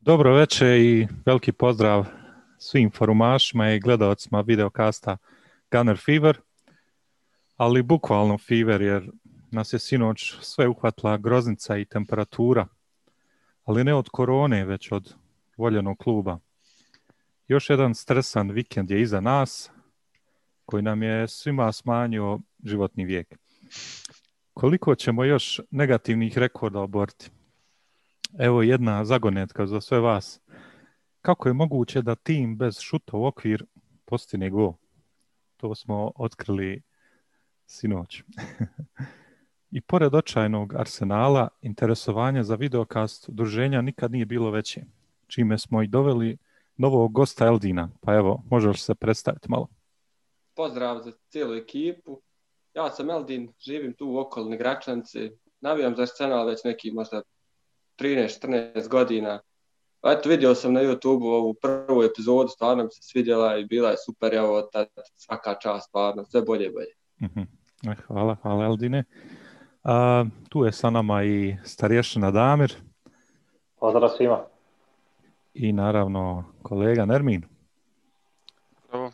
Dobro večer i veliki pozdrav svim forumašima i gledalcima videokasta Gunner Fever, ali bukvalno fever jer nas je sinoć sve uhvatila groznica i temperatura, ali ne od korone, već od voljenog kluba. Još jedan stresan vikend je iza nas, koji nam je svima smanjio životni vijek. Koliko ćemo još negativnih rekorda oboriti? Evo jedna zagonetka za sve vas. Kako je moguće da tim bez šuta u okvir postine gol? To smo otkrili sinoć. I pored očajnog arsenala, interesovanje za videokast druženja nikad nije bilo veće, čime smo i doveli novog gosta Eldina. Pa evo, možeš se predstaviti malo. Pozdrav za cijelu ekipu. Ja sam Eldin, živim tu u okolini Gračance. Navijam za Arsenal već neki možda 13-14 godina. Eto, vidio sam na YouTube ovu prvu epizodu, stvarno mi se svidjela i bila je super, evo, tad, svaka čast, stvarno, sve bolje i bolje. Mhm. E, Hvala, hvala Eldine. A, tu je sa nama i starješina Damir Pozdrav svima. i naravno kolega Nermin. Bravo.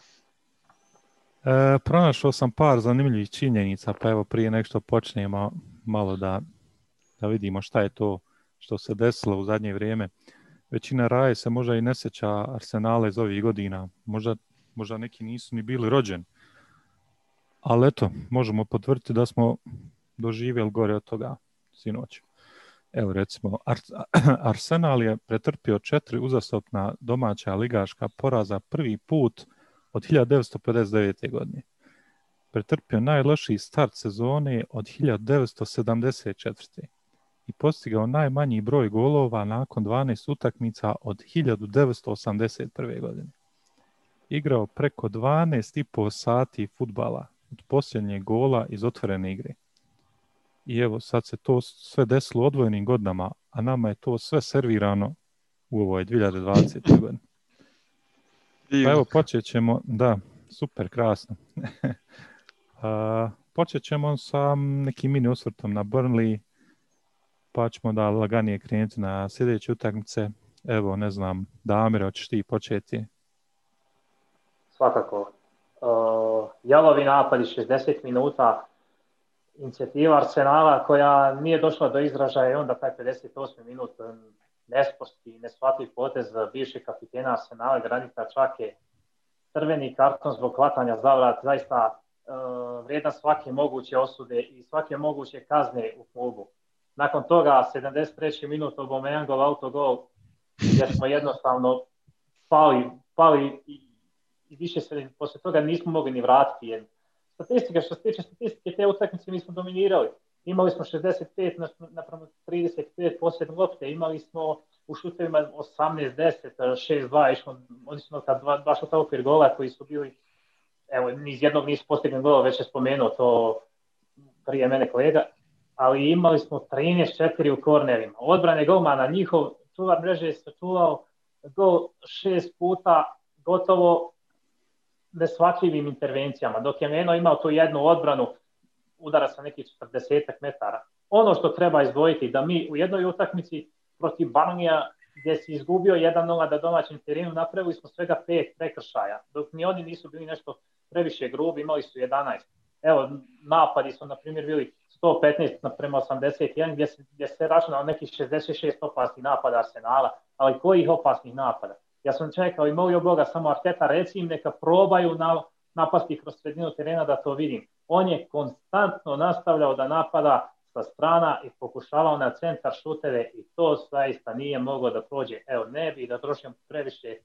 E, pronašao sam par zanimljivih činjenica, pa evo prije nek što počnemo malo da, da vidimo šta je to što se desilo u zadnje vrijeme. Većina raje se možda i ne sjeća Arsenala iz ovih godina. Možda, možda neki nisu ni bili rođeni. Ali eto, možemo potvrditi da smo doživjeli gore od toga sinoć. Evo recimo, Ar- Arsenal je pretrpio četiri uzastopna domaća ligaška poraza prvi put od 1959. godine. Pretrpio najlošiji start sezone od 1974. i postigao najmanji broj golova nakon 12 utakmica od 1981. godine. Igrao preko 12,5 sati futbala od posljednjeg gola iz otvorene igre. I evo sad se to sve desilo odvojenim godinama, a nama je to sve servirano u ovoj 2020. godini. Pa evo počet ćemo, da, super, krasno. A, počet ćemo sa nekim mini osvrtom na Burnley, pa ćemo da laganije krenuti na sljedeće utakmice. Evo, ne znam, Damire, hoćeš ti početi? Svakako. Uh, jalovi napadi 60 minuta, inicijativa Arsenala koja nije došla do izražaja i onda taj 58 minut nesposti, neshvatljiv potez bivšeg kapitena Arsenala Granita Čake, crveni karton zbog hvatanja za vrat, zaista uh, vrijedan svake moguće osude i svake moguće kazne u klubu. Nakon toga, 73. minut Aubameyangov autogol, gdje smo jednostavno pali, pali i, i više se poslije toga nismo mogli ni vratiti. Jer statistika, što se tiče statistike, te utakmice mi smo dominirali. Imali smo 65 na- naprema 35 posljednje lopte, imali smo u šutevima 18-10, 6-2, išlo, oni su ta dva, dva šuta okvir gola koji su bili, evo, niz jednog nisu postigli gola, već je spomenuo to prije mene kolega, ali imali smo 13-4 u kornerima. Odbrane golmana, njihov čuvar mreže je sačuvao gol šest puta gotovo neshvatljivim intervencijama, dok je Meno imao tu jednu odbranu udara sa nekih 40 metara. Ono što treba izdvojiti da mi u jednoj utakmici protiv Banija gdje si izgubio 1-0 da domaćem terenu napravili smo svega pet prekršaja, dok ni oni nisu bili nešto previše grubi, imali su 11. Evo, napadi su, na primjer, bili 115 naprema 81, gdje se, gdje se računalo nekih 66 opasnih napada Arsenala, ali kojih opasnih napada? Ja sam čekao i molio Boga, samo Arteta, reci im neka probaju na, napasti kroz sredinu terena da to vidim. On je konstantno nastavljao da napada sa strana i pokušavao na centar šuteve i to zaista nije moglo da prođe. Evo, ne bi da trošim previše,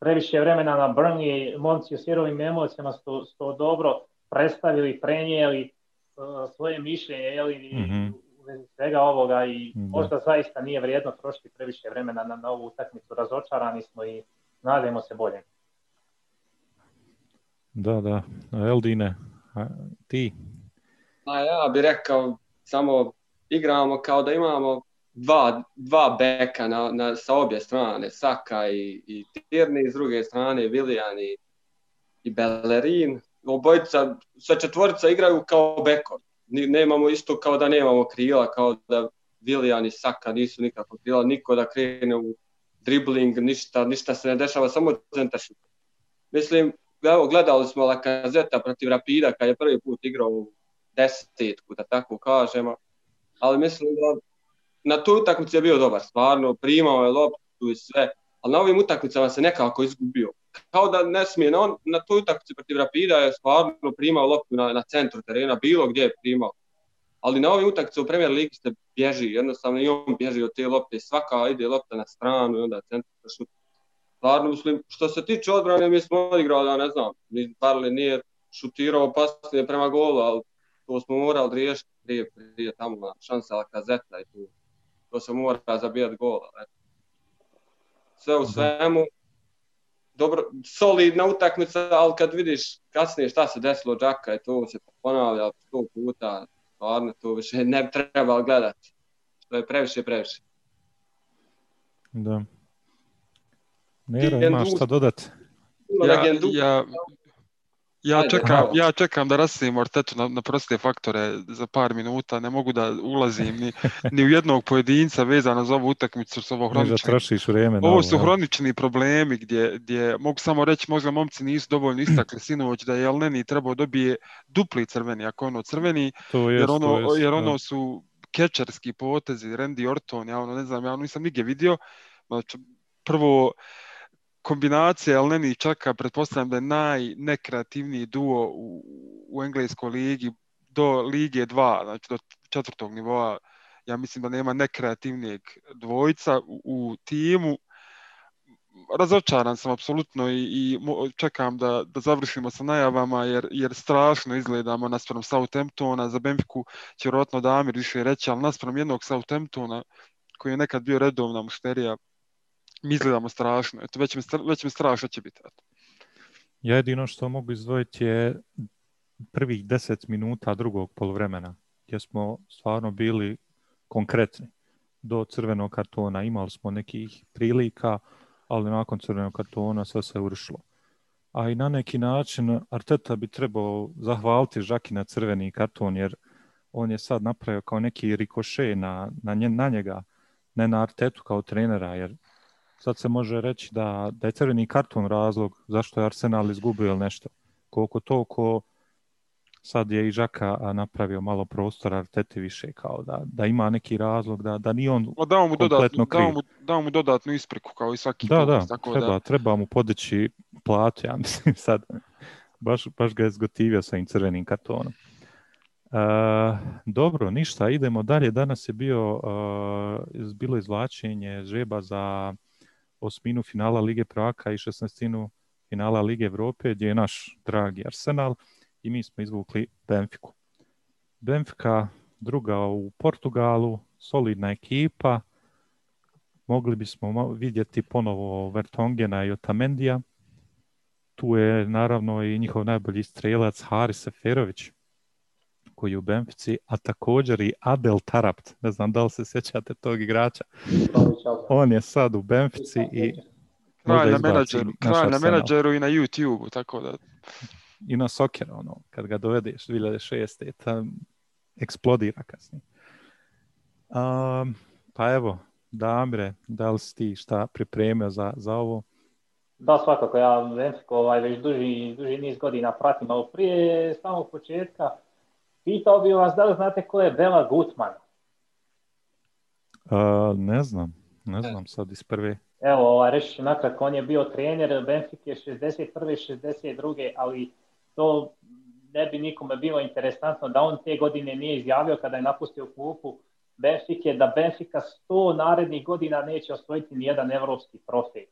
previše vremena na Burnley, momci u sirovim emocijama su su dobro predstavili, prenijeli uh, svoje mišljenje jeli, i Mhm. vezi svega ovoga i Da. možda zaista nije vrijedno trošiti previše vremena na, na ovu utakmicu. Razočarani smo i nadajmo se bolje. Da, da. Eldine, a, ti? A ja bih rekao, samo igramo kao da imamo dva, dva beka na, na, sa obje strane, Saka i, i Tierney, s druge strane Willian i, i Bellerin. Obojica, sve četvorica igraju kao bekovi. Nemamo isto kao da nemamo krila, kao da Viljan i Saka nisu nikako htjela niko da krene u dribling, ništa, ništa se ne dešava, samo centar Mislim, evo, gledali smo Lakazeta protiv Rapida kad je prvi put igrao u desetku, da tako kažemo, ali mislim da na toj utakmici je bio dobar, stvarno, primao je loptu i sve, ali na ovim utakmicama se nekako izgubio. Kao da ne smije, na, on, na toj utakmici protiv Rapida je stvarno primao loptu na, na centru terena, bilo gdje je primao. Ali na ovim utakmicama u Premier Ligi se bježi, jednostavno i on bježi od te lopte, svaka ide lopta na stranu i onda centar šut. Stvarno, mislim, što se tiče odbrane, mi smo odigrali, ja ne znam, ni Barley nije šutirao pasnije prema golu, ali to smo morali riješiti prije, prije tamo šansa kazeta i tu. To se mora zabijati gola. Ne? Sve u svemu, dobro, solidna utakmica, ali kad vidiš kasnije šta se desilo Džaka i to se ponavlja sto puta, stvarno to više ne treba gledati. To je previše, previše. Da. Nero, imaš šta dodati? Ja, ja, ja čekam, ja čekam da rasim Artetu na, na proste faktore za par minuta, ne mogu da ulazim ni, ni u jednog pojedinca vezano za ovu utakmicu s ovo hronični. vrijeme. Ovo su hronični problemi gdje, gdje mogu samo reći možda momci nisu dovoljno istakli sinoć da je Elneni trebao dobije dupli crveni, ako ono crveni, to jest, jer ono, to jest, jer ono su kečerski potezi, Randy Orton, ja ono ne znam, ja ono nisam nigdje vidio. Znači, prvo, kombinacija Elneni i Čaka, pretpostavljam da je najnekreativniji duo u, u engleskoj ligi do Lige 2, znači do četvrtog nivoa. Ja mislim da nema nekreativnijeg dvojca u, u timu. Razočaran sam apsolutno i, i čekam da, da završimo sa najavama jer, jer strašno izgledamo naspram Southamptona. Za Benfiku će vjerojatno Damir više reći, ali naspram jednog Southamptona koji je nekad bio redovna mušterija mi izgledamo strašno. Eto, već, mi, već mi strašno će biti. Eto. Ja jedino što mogu izdvojiti je prvih deset minuta drugog polovremena, gdje smo stvarno bili konkretni. Do crvenog kartona imali smo nekih prilika, ali nakon crvenog kartona sve se urušilo. A i na neki način Arteta bi trebao zahvaliti Žaki na crveni karton, jer on je sad napravio kao neki rikoše na, na, nje, na njega, ne na Artetu kao trenera, jer sad se može reći da, da je crveni karton razlog zašto je Arsenal izgubio ili nešto. Koliko toliko sad je i Žaka napravio malo prostora Arteti više kao da, da ima neki razlog da, da nije on o, dao mu kompletno kriv. Dao mu, dao mu dodatnu ispriku kao i svaki da, da, tako treba, da, treba mu podići platu, ja mislim sad. Baš, baš ga je zgotivio sa im crvenim kartonom. Uh, dobro, ništa, idemo dalje. Danas je bio, uh, bilo izvlačenje žeba za osminu finala Lige prvaka i šestnestinu finala Lige Evrope, gdje je naš dragi Arsenal i mi smo izvukli Benfiku. Benfica druga u Portugalu, solidna ekipa, mogli bismo vidjeti ponovo Vertongena i Otamendija. Tu je naravno i njihov najbolji strelac Haris Seferović, koji je u Benfici, a također i Adel Tarapt. Ne znam da li se sjećate tog igrača. On je sad u Benfici i kraj na menadžeru, kraj na menadžeru i na YouTube, tako da i na Soccer, ono, kad ga dovedeš 2006. tam eksplodira kasnije. Um, pa evo, Damire, da li si ti šta pripremio za, za ovo? Da, svakako, ja Benfiku ovaj, već duži, duži niz godina pratim, ali prije samog početka Pitao bi vas da li znate ko je Bela Gutman? Uh, ne znam, ne znam sad iz prve. Evo, ovaj, reći ću nakratko, on je bio trener Benfica 61. 62. ali to ne bi nikome bilo interesantno da on te godine nije izjavio kada je napustio klupu Benfica da Benfica 100 narednih godina neće osvojiti ni jedan evropski trofej.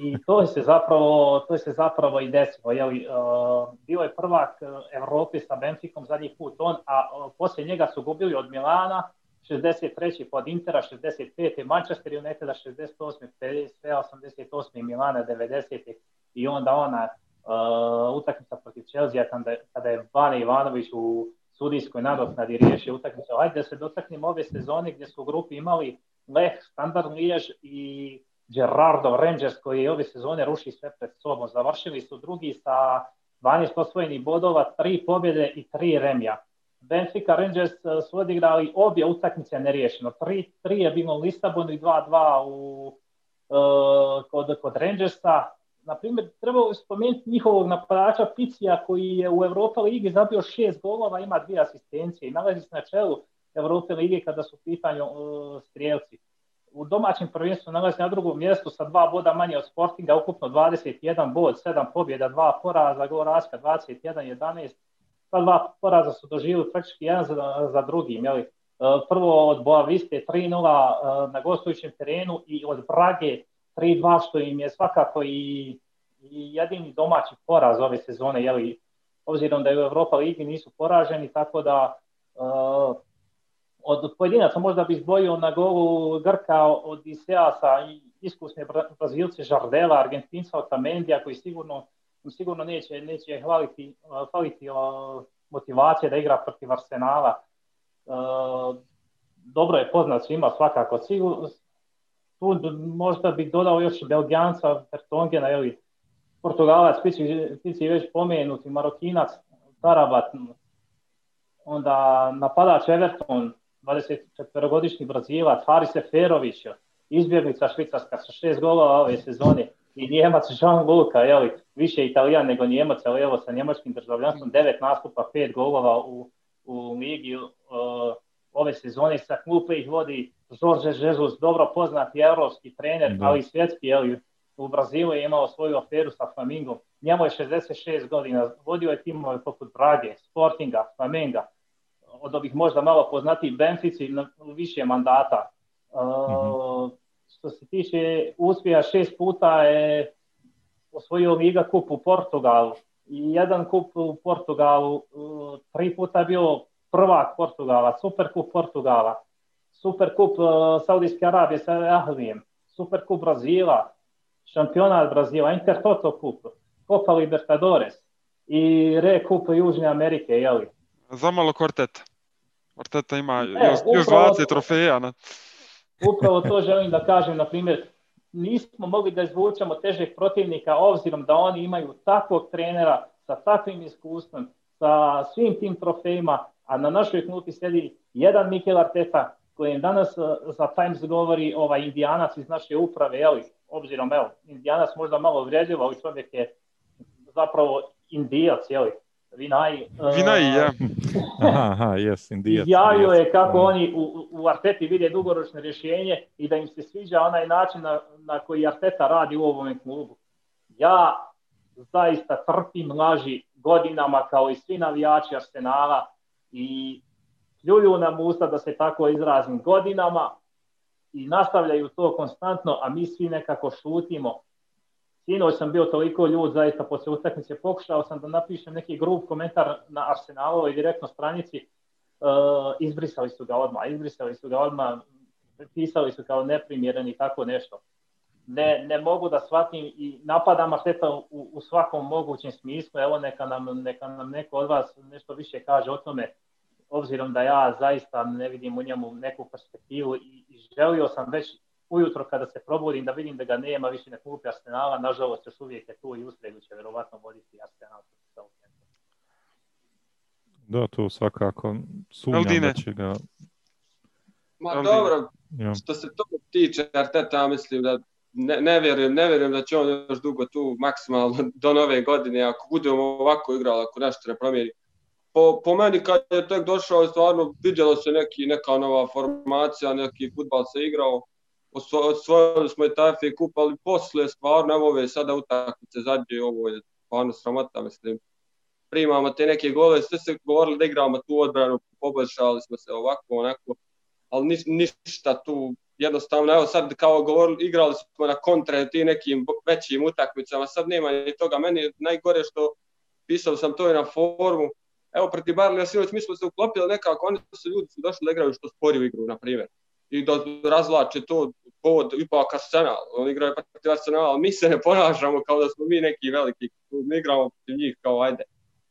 I to se zapravo, to se zapravo i desilo. Jeli, uh, bio je prvak Evrope sa Benficom zadnji put on, a uh, poslije njega su gubili od Milana, 63. pod Intera, 65. Manchester United, 68. PSV, 88. Milana, 90. I onda ona uh, utakmica protiv Chelsea kada, kada je Bane Ivanović u sudijskoj nadoknadi riješio utakmicu. Ajde da se dotaknemo ove sezone gdje su u grupi imali Leh, Standard Lijež i Gerardo Rangers koji je ove sezone ruši sve pred sobom. Završili su drugi sa 12 osvojenih bodova, tri pobjede i tri remija. Benfica Rangers su odigrali obje utakmice neriješeno. Tri, tri je bilo u Lisabonu i 2-2 u, kod, kod Rangersa. Na primjer, trebalo spomenuti njihovog napadača Picija koji je u Europa ligi zabio šest golova, ima dvije asistencije i nalazi se na čelu Europe lige kada su u pitanju uh, strijelci. U domaćem prvenstvu nalazi na drugom mjestu sa dva boda manje od Sportinga, ukupno 21 bod, 7 pobjeda, 2 poraza, gol Raska 21-11. Ta dva poraza su doživjeli praktički jedan za, za drugim. Jeli? Prvo od Boaviste 3-0 na gostujućem terenu i od Brage 3-2 što im je svakako i, i jedini domaći poraz ove sezone, jeli? obzirom da je u Europa ligi nisu poraženi, tako da uh, od pojedinaca možda bi izdvojio na golu Grka od Iseasa i iskusne Brazilce Žardela, Argentinca Otamendija koji sigurno, sigurno neće, neće hvaliti, hvaliti motivacije da igra protiv Arsenala. Dobro je poznat svima svakako. Tu možda bih dodao još Belgijanca, Bertongena, ili Portugalac, Pici već pomenuti, Marokinac, Tarabat, onda napadač Everton, 24-godišnji Brazilac, Haris Seferović, izbjeglica Švicarska sa šest golova ove sezone. I Njemac Jean Luka, jeli, više Italijan nego Njemac, ali evo sa njemačkim državljanstvom, devet nastupa, pet golova u, u ligi uh, ove sezone. Sa klupe ih vodi Jorge Jesus, dobro poznati evropski trener, da. ali i svjetski, jeli, u Brazilu je imao svoju aferu sa Flamingom. Njemu je 66 godina, vodio je timove poput Brage, Sportinga, Flamenga, od ovih možda malo poznatijih Benfici na više mandata. Uh, mm-hmm. Što se tiče uspjeha, šest puta je osvojio Liga kup u Portugalu i jedan kup u Portugalu, uh, tri puta je bio prvak Portugala, Super kup Portugala, Super kup uh, Saudijske Arabije sa Ahlijem, Super kup Brazila, šampionat Brazila, Intertoto kup, Copa Libertadores i Re kup Južne Amerike, jeli? Zamalo kvarteta. Arteta ima e, još, još 20 trofeja. Ne? Upravo to želim da kažem, na primjer, nismo mogli da izvučemo težeg protivnika obzirom da oni imaju takvog trenera sa takvim iskustvom, sa svim tim trofejima, a na našoj klupi sedi jedan Mikel Arteta koji danas e, za Times govori ovaj indijanac iz naše uprave, jeli, obzirom, evo, indijanac možda malo vrijedljivo, ali čovjek je zapravo indijac, jeli, Vinaj. Vinaj, ja. aha, aha, yes, indeed. Javio je kako oni u, u Arteti vide dugoročno rješenje i da im se sviđa onaj način na, na koji Arteta radi u ovom klubu. Ja zaista trpim laži godinama kao i svi navijači Arsenala i pljuju nam usta da se tako izrazim godinama i nastavljaju to konstantno, a mi svi nekako šutimo Sinoć sam bio toliko ljud zaista posle utakmice, pokušao sam da napišem neki grup komentar na Arsenalovoj direktno stranici, uh, izbrisali su ga odmah, izbrisali su ga odmah, pisali su kao neprimjeren i tako nešto. Ne, ne mogu da shvatim i napadam Arteta u, u svakom mogućem smislu, evo neka nam, neka nam neko od vas nešto više kaže o tome, obzirom da ja zaista ne vidim u njemu neku perspektivu i, i želio sam već ujutro kada se probudim da vidim da ga nema više na klupi Arsenala, nažalost još uvijek je tu i u sredu će verovatno voditi Arsenal. Da, to svakako sumnjam da će ga... Ma Aldine. dobro, ja. što se to tiče Arteta, mislim da ne, ne, vjerujem, ne vjerujem da će on još dugo tu maksimalno do nove godine, ako budemo ovako igrali, ako nešto ne promijeni. Po, po meni kad je tek došao, stvarno vidjelo se neki, neka nova formacija, neki futbal se igrao, osvojili smo i taj FA ali stvarno, evo ove sada utakmice zadnje, ovo je stvarno sramota, mislim. Primamo te neke gole, sve se govorili da igramo tu odbranu, poboljšali smo se ovako, onako, ali ni, ništa tu, jednostavno, evo sad kao govorili, igrali smo na kontre ti nekim većim utakmicama, sad nema ni toga, meni najgore što pisao sam to i na forumu, evo protiv Barlija sinoć mi smo se uklopili nekako, oni su ljudi su došli da igraju što sporiju igru, na primjer i da razvlače to povod ipak Arsenal, oni igraju protiv Arsenala, ali mi se ne ponašamo kao da smo mi neki veliki, mi igramo protiv njih kao ajde,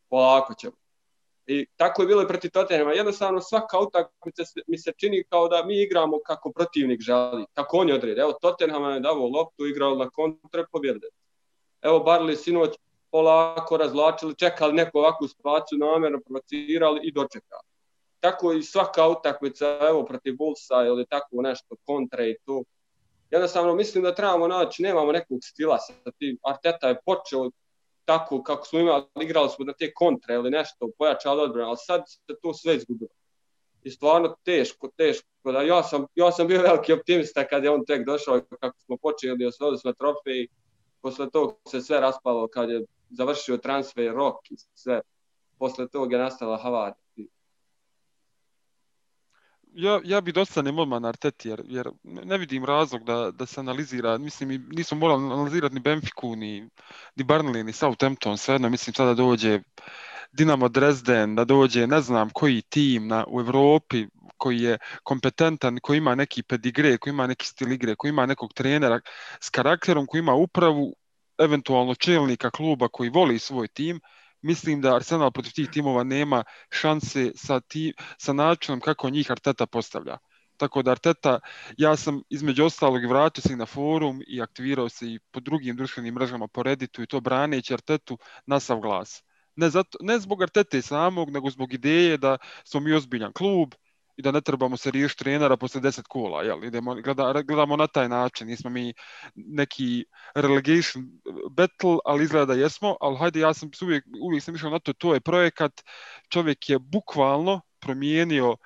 polako ćemo. I tako je bilo i protiv Tottenhama. Jednostavno svaka utakmica mi se čini kao da mi igramo kako protivnik želi, kako oni odrede. Evo Tottenham je davo loptu, igrao na kontre, pobjede. Evo Barley sinoć polako razvlačili, čekali neku ovakvu situaciju, namjerno provocirali i dočekali. Tako i svaka utakmica, evo protiv Bullsa ili tako nešto, kontre i to. Jednostavno mislim da trebamo naći, nemamo nekog stila sa tim. Arteta je počeo tako kako smo imali, igrali smo na te kontre ili nešto, pojačali odbranu, ali sad se to sve izgubilo. I stvarno teško, teško. Da ja, sam, ja sam bio veliki optimista kad je on tek došao kako smo počeli, osvojili smo trofej. Posle tog se sve raspalo kad je završio transfer rok i sve. Posle tog je nastala havarija ja, ja bi dostanem odmah na Arteti, jer, jer ne vidim razlog da, da se analizira, mislim, nismo morali analizirati ni Benfiku, ni, ni Burnley, ni Southampton, svejedno, mislim, sada dođe Dinamo Dresden, da dođe ne znam koji tim na, u Europi koji je kompetentan, koji ima neki pedigre, koji ima neki stil igre, koji ima nekog trenera s karakterom, koji ima upravu, eventualno čelnika kluba koji voli svoj tim, mislim da Arsenal protiv tih timova nema šanse sa, ti, sa načinom kako njih Arteta postavlja. Tako da Arteta, ja sam između ostalog vratio se na forum i aktivirao se i po drugim društvenim mrežama po Redditu i to braneći Artetu na sav glas. Ne, zato, ne zbog Artete samog, nego zbog ideje da smo mi ozbiljan klub, i da ne trebamo se riješiti trenera posle 10 kola, jel? Idemo, gleda, gledamo na taj način, nismo mi neki relegation battle, ali izgleda da jesmo, ali hajde, ja sam uvijek, uvijek sam išao na to, to je projekat, čovjek je bukvalno promijenio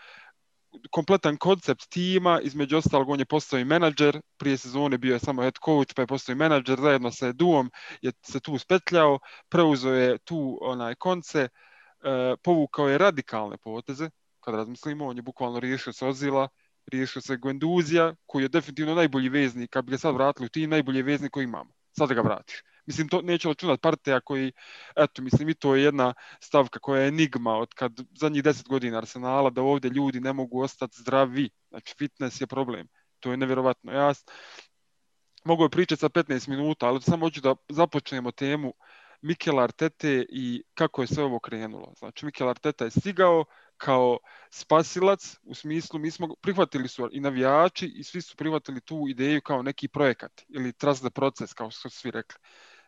kompletan koncept tima, između ostalog on je postao i menadžer, prije sezone bio je samo head coach, pa je postao i menadžer, zajedno sa Eduom je se tu spetljao, preuzeo je tu onaj konce, uh, povukao je radikalne poteze, kad razmislimo, on je bukvalno riješio se Ozila, riješio se Gwenduzija, koji je definitivno najbolji veznik, kad bi ga sad vratili u tim, najbolji veznik koji imamo. Sad da ga vratiš. Mislim, to neće računati partija koji, eto, mislim, i to je jedna stavka koja je enigma od kad zadnjih deset godina Arsenala, da ovdje ljudi ne mogu ostati zdravi. Znači, fitness je problem. To je nevjerovatno. Ja mogu je pričati sa 15 minuta, ali samo hoću da započnemo temu Mikel Artete i kako je sve ovo krenulo. Znači, Mikel Arteta je stigao, kao spasilac u smislu mi smo prihvatili su i navijači i svi su prihvatili tu ideju kao neki projekat ili trust the proces kao što su svi rekli.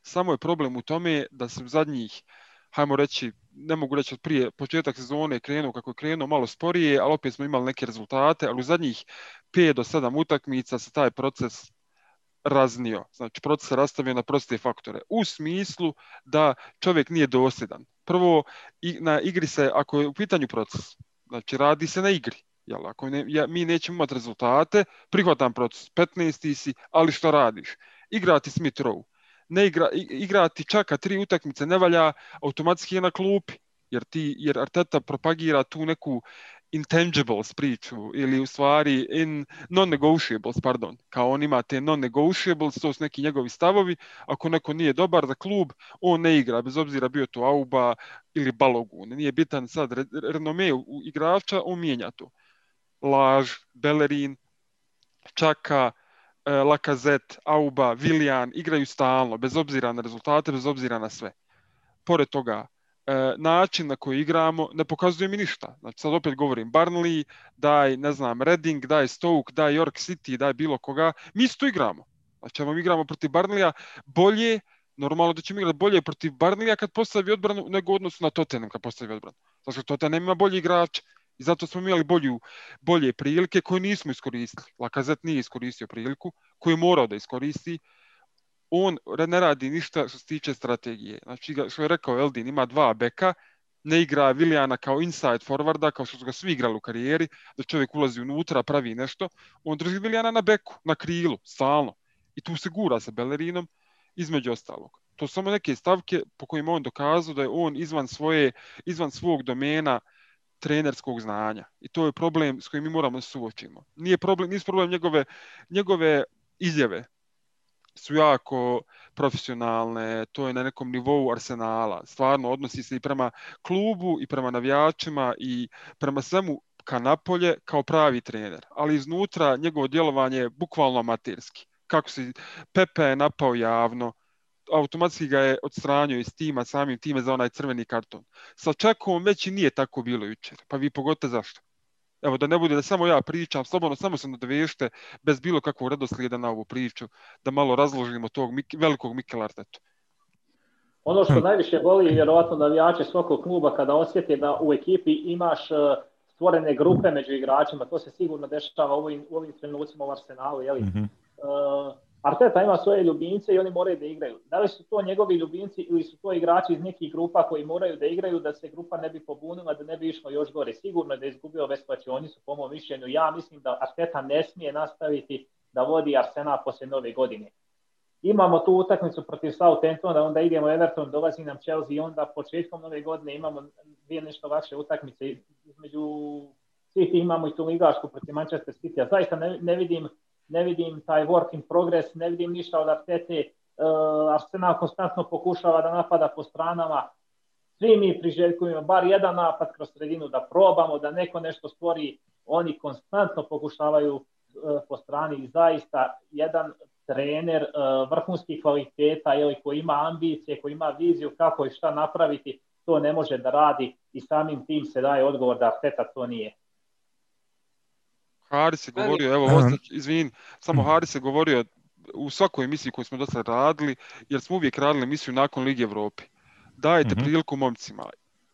Samo je problem u tome da se u zadnjih hajmo reći, ne mogu reći od prije početak sezone krenuo kako je krenuo malo sporije, ali opet smo imali neke rezultate, ali u zadnjih 5 do 7 utakmica se taj proces raznio. Znači, proces se rastavio na proste faktore. U smislu da čovjek nije dosljedan prvo i, na igri se, ako je u pitanju proces, znači radi se na igri, jel, ako ne, ja, mi nećemo imati rezultate, prihvatam proces, 15. si, ali što radiš? Igrati Smith Rowe, ne igra, igrati čaka tri utakmice ne valja, automatski je na klupi, jer, ti, jer Arteta propagira tu neku intangibles priču ili u stvari in non-negotiables, pardon, kao on ima te non-negotiables, to su neki njegovi stavovi, ako neko nije dobar za klub, on ne igra, bez obzira bio to Auba ili Balogun, nije bitan sad renome u igrača, on mijenja to. Laž, Bellerin, Čaka, e, Lakazet, Auba, Viljan, igraju stalno, bez obzira na rezultate, bez obzira na sve. Pored toga, način na koji igramo ne pokazuje mi ništa. Znači sad opet govorim Burnley, daj ne znam Reading, daj Stoke, daj York City, daj bilo koga. Mi isto igramo. Znači mi igramo protiv Burnleya bolje, normalno da ćemo igrati bolje protiv Burnleya kad postavi odbranu nego odnosu na Tottenham kad postavi odbranu. Znači Tottenham ima bolji igrač i zato smo imali bolju, bolje prilike koje nismo iskoristili. Lakazet nije iskoristio priliku koju je morao da iskoristi on ne radi ništa što se tiče strategije. Znači, što je rekao Eldin, ima dva beka, ne igra Vilijana kao inside forwarda, kao što su ga svi igrali u karijeri, da čovjek ulazi unutra, pravi nešto. On drži Vilijana na beku, na krilu, stalno. I tu se gura sa Bellerinom, između ostalog. To su samo neke stavke po kojima on dokazao da je on izvan, svoje, izvan svog domena trenerskog znanja. I to je problem s kojim mi moramo suočimo. Nije problem, nije problem njegove, njegove izjave su jako profesionalne, to je na nekom nivou arsenala. Stvarno odnosi se i prema klubu i prema navijačima i prema svemu ka napolje kao pravi trener. Ali iznutra njegovo djelovanje je bukvalno amaterski. Kako se Pepe je napao javno, automatski ga je odstranio iz tima samim time za onaj crveni karton. Sa Čakom već i nije tako bilo jučer. Pa vi pogote zašto? Evo da ne bude da samo ja pričam, slobodno samo se nadovešte bez bilo kakvog redoslijeda na ovu priču, da malo razložimo tog velikog Mikel Artetu. Ono što najviše boli vjerovatno navijače svakog kluba kada osjeti da u ekipi imaš e, stvorene grupe među igračima. To se sigurno dešava u ovim, u ovim trenucima u Arsenalu. Jeli? Mhm. Uh, Arteta ima svoje ljubimce i oni moraju da igraju. Da li su to njegovi ljubimci ili su to igrači iz nekih grupa koji moraju da igraju da se grupa ne bi pobunila, da ne bi išlo još gore. Sigurno je da je izgubio su po mom mišljenju. Ja mislim da Arteta ne smije nastaviti da vodi Arsenal poslije nove godine. Imamo tu utakmicu protiv Southamptona, onda idemo Everton, dolazi nam Chelsea i onda početkom nove godine imamo dvije nešto vaše utakmice između svih imamo i tu ligašku protiv Manchester City. Ja zaista ne, ne vidim ne vidim taj work in progress, ne vidim ništa od Artete. Uh, Arsenal konstantno pokušava da napada po stranama. Svi mi priželjkujemo bar jedan napad kroz sredinu da probamo, da neko nešto stvori. Oni konstantno pokušavaju uh, po strani i zaista jedan trener uh, vrhunskih kvaliteta ili koji ima ambicije, koji ima viziju kako i šta napraviti, to ne može da radi i samim tim se daje odgovor da Arteta to nije. Haris je govorio, evo, izvin, samo Haris je govorio u svakoj emisiji koju smo do sada radili, jer smo uvijek radili emisiju nakon Lige Evrope. Dajte mm priliku momcima.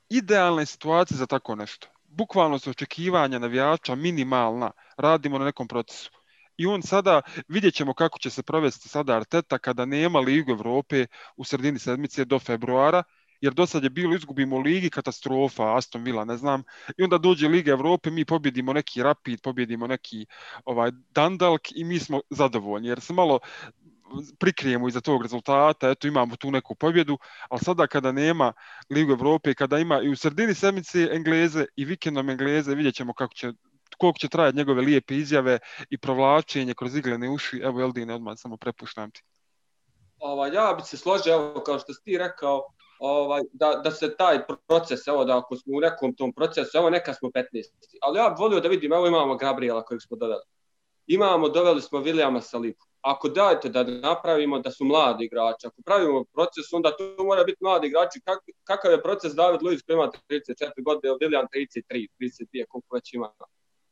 Idealna je situacija za tako nešto. Bukvalno su očekivanja navijača minimalna. Radimo na nekom procesu. I on sada, vidjet ćemo kako će se provesti sada Arteta kada nema Ligu Evrope u sredini sedmice do februara, jer do sad je bilo izgubimo ligi katastrofa, Aston Villa, ne znam, i onda dođe Liga Evrope, mi pobjedimo neki Rapid, pobjedimo neki ovaj Dandalk i mi smo zadovoljni, jer se malo prikrijemo iza tog rezultata, eto imamo tu neku pobjedu, ali sada kada nema Ligu Evrope, kada ima i u sredini sedmice Engleze i vikendom Engleze, vidjet ćemo kako će koliko će trajati njegove lijepe izjave i provlačenje kroz iglene uši. Evo, Eldine, odmah samo prepuštam ti. Ovaj, ja bi se složio, evo, kao što si ti rekao, ovaj, da, da se taj proces, evo da ako smo u nekom tom procesu, evo neka smo 15. Ali ja volio da vidim, evo imamo Gabriela kojeg smo doveli. Imamo, doveli smo Williama Salibu. Ako dajete da napravimo da su mladi igrači, ako pravimo proces, onda to mora biti mladi igrači. Kak, kakav je proces David Luiz koji ima 34 godine, William 33, 32, koliko već ima.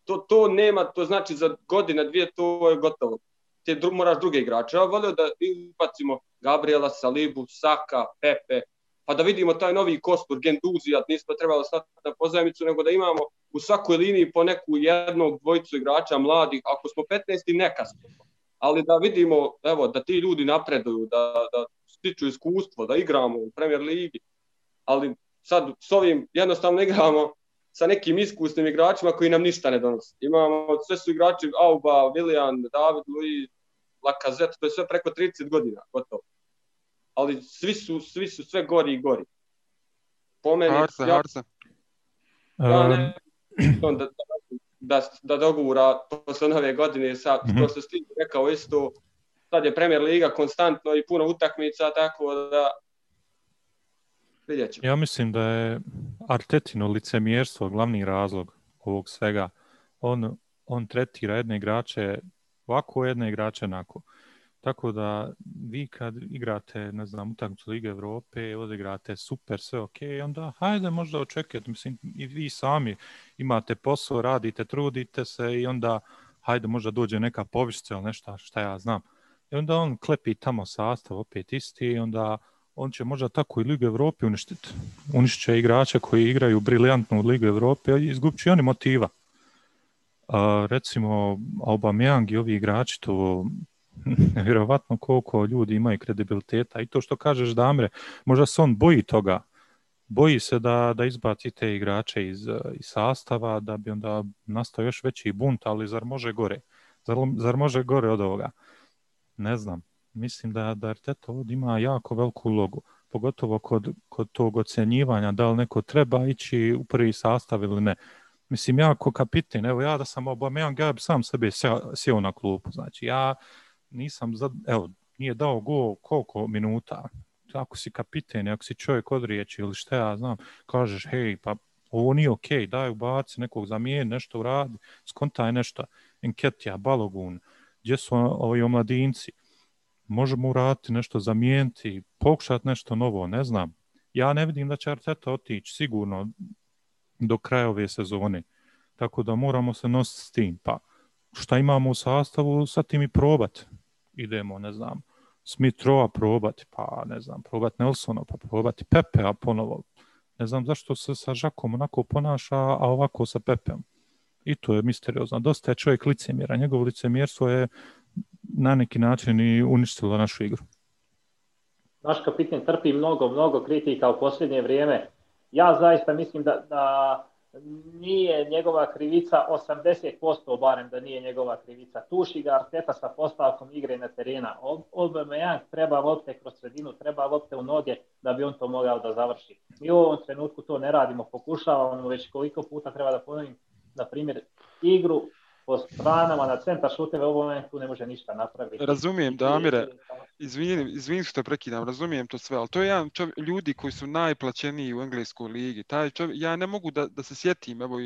To, to nema, to znači za godine, dvije, to je gotovo. Te dru, moraš druge igrače. Ja volio da izbacimo Gabriela, Salibu, Saka, Pepe, pa da vidimo taj novi kostur, Genduzija, nismo trebalo stati na pozajmicu, nego da imamo u svakoj liniji po neku jednog, dvojicu igrača mladih, ako smo 15. neka smo. Ali da vidimo, evo, da ti ljudi napreduju, da, da stiču iskustvo, da igramo u Premier Ligi, ali sad s ovim jednostavno igramo sa nekim iskusnim igračima koji nam ništa ne donose. Imamo, sve su igrači Auba, Willian, David, Luiz, Lacazette, to je sve preko 30 godina, gotovo ali svi su, svi su sve gori i gori. Po meni, Harsa, ja, Harsa. Ja ne, da, da, da dogura posle nove godine, sad, mm -hmm. to što si rekao isto, sad je Premier Liga konstantno i puno utakmica, tako da vidjet ćemo. Ja mislim da je Artetino licemjerstvo glavni razlog ovog svega. On, on tretira jedne igrače ovako, jedne igrače onako. Tako da vi kad igrate, ne znam, utakmicu Lige Evrope, odigrate super, sve ok, onda hajde možda očekujete, mislim i vi sami imate posao, radite, trudite se i onda hajde možda dođe neka povišica ili nešto šta ja znam. I onda on klepi tamo sastav opet isti i onda on će možda tako i Ligu Evrope uništiti. Uništit će igrače koji igraju briljantno u Ligu Evrope i izgubit će oni motiva. A, recimo Aubameyang i ovi igrači to nevjerovatno koliko ljudi imaju kredibiliteta i to što kažeš Damre, možda se on boji toga, boji se da, da izbaci te igrače iz, iz sastava, da bi onda nastao još veći bunt, ali zar može gore? Zar, zar može gore od ovoga? Ne znam. Mislim da, da Arteta ovdje ima jako veliku ulogu, pogotovo kod, kod tog ocjenjivanja da li neko treba ići u prvi sastav ili ne. Mislim, ja kao kapiten, evo ja da sam Aubameyang, ja bi sam sebe sjeo na klupu. Znači, ja nisam, za, evo, nije dao go koliko minuta. Ako si kapiten, ako si čovjek od riječi ili šta ja znam, kažeš, hej, pa ovo nije okej, okay, daj ubaci nekog zamijeni, nešto uradi, skontaj nešto, Enketija, Balogun, gdje su ovi omladinci, možemo uraditi nešto zamijeniti, pokušati nešto novo, ne znam. Ja ne vidim da će Arteta otići sigurno do kraja ove sezone, tako da moramo se nositi s tim, pa šta imamo u sastavu, sa tim i probati idemo, ne znam, Smith Roa probati, pa ne znam, probati Nelsona, pa probati Pepea ponovo. Ne znam zašto se sa Žakom onako ponaša, a ovako sa Pepem. I to je misteriozno. Dosta je čovjek licemjera. Njegovo licemjerstvo je na neki način i uništilo našu igru. Naš kapitan trpi mnogo, mnogo kritika u posljednje vrijeme. Ja zaista mislim da, da nije njegova krivica 80% barem da nije njegova krivica. Tuši ga Arteta sa postavkom igre na terena. Aubameyang treba lopte kroz sredinu, treba lopte u noge da bi on to mogao da završi. Mi u ovom trenutku to ne radimo, pokušavamo već koliko puta treba da ponovim, na primjer, igru po stranama na centar šuteve u momentu ne može ništa napraviti. Razumijem, Damire, izvini, izvini što prekidam, razumijem to sve, ali to je jedan čovjek, ljudi koji su najplaćeniji u engleskoj ligi. Taj čovjek, ja ne mogu da, da se sjetim, evo,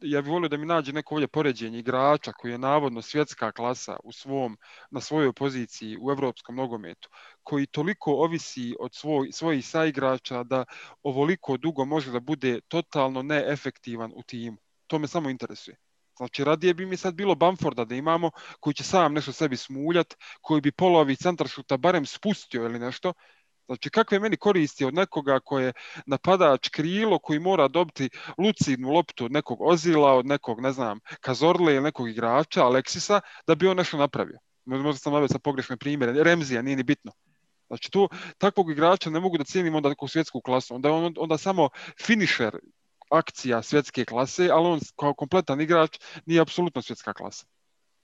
ja bih volio da mi nađe neko ovdje poređenje igrača koji je navodno svjetska klasa u svom, na svojoj poziciji u evropskom nogometu, koji toliko ovisi od svoj, svojih saigrača da ovoliko dugo može da bude totalno neefektivan u timu. To me samo interesuje. Znači, radije bi mi sad bilo Bamforda da imamo, koji će sam nešto sebi smuljat, koji bi polovi centar šuta barem spustio ili nešto. Znači, kakve meni koristi od nekoga koji je napadač krilo, koji mora dobiti lucidnu loptu od nekog Ozila, od nekog, ne znam, Kazorle ili nekog igrača, Aleksisa, da bi on nešto napravio. Možda sam navio sa pogrešne primjere. Remzija, nije ni bitno. Znači, tu takvog igrača ne mogu da cijenim onda neku svjetsku klasu. Onda on onda samo finišer akcija svjetske klase, ali on kao kompletan igrač nije apsolutno svjetska klasa.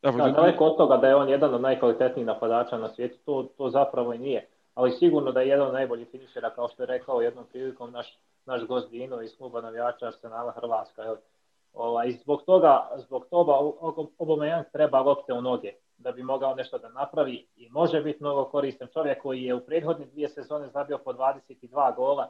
Evo, da, daleko od toga da je on jedan od najkvalitetnijih napadača na svijetu, to, to zapravo i nije. Ali sigurno da je jedan od najboljih finišera, kao što je rekao jednom prilikom naš, naš gost Dino iz kluba navijača Arsenala Hrvatska. Evo. Ovaj, zbog toga, zbog toga Obomejan treba lopte u noge da bi mogao nešto da napravi i može biti mnogo koristan čovjek koji je u prethodne dvije sezone zabio po 22 gola,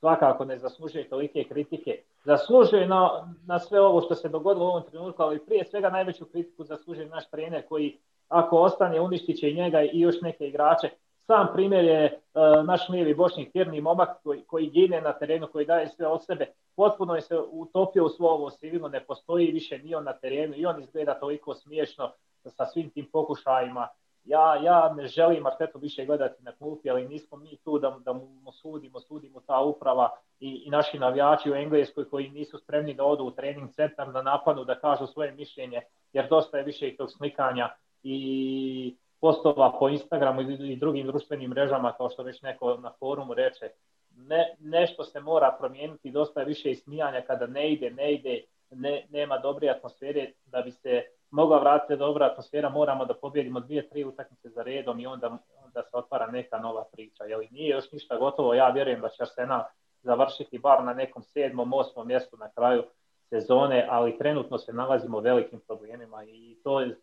svakako ne zaslužuje tolike kritike. Zaslužuje na, na sve ovo što se dogodilo u ovom trenutku, ali prije svega najveću kritiku zaslužuje naš trener koji ako ostane uništit će i njega i još neke igrače. Sam primjer je uh, naš lijevi bošnjik tjerni momak koji, koji gine na terenu, koji daje sve od sebe. Potpuno je se utopio u svo ovo sivilo, ne postoji više ni on na terenu i on izgleda toliko smiješno sa svim tim pokušajima ja, ja ne želim Artetu više gledati na klupi, ali nismo mi tu da, da mu sudimo, sudimo ta uprava i, i naši navijači u Engleskoj koji nisu spremni da odu u trening centar, da napanu, da kažu svoje mišljenje, jer dosta je više i tog slikanja i postova po Instagramu i drugim društvenim mrežama, kao što već neko na forumu reče. Ne, nešto se mora promijeniti, dosta je više smijanja kada ne ide, ne ide, ne, nema dobre atmosfere da bi se mogla vratiti dobra atmosfera, moramo da pobjedimo dvije, tri utakmice za redom i onda, onda se otvara neka nova priča. Jeli nije još ništa gotovo, ja vjerujem da će Arsenal završiti bar na nekom sedmom, osmom mjestu na kraju sezone, ali trenutno se nalazimo u velikim problemima i to je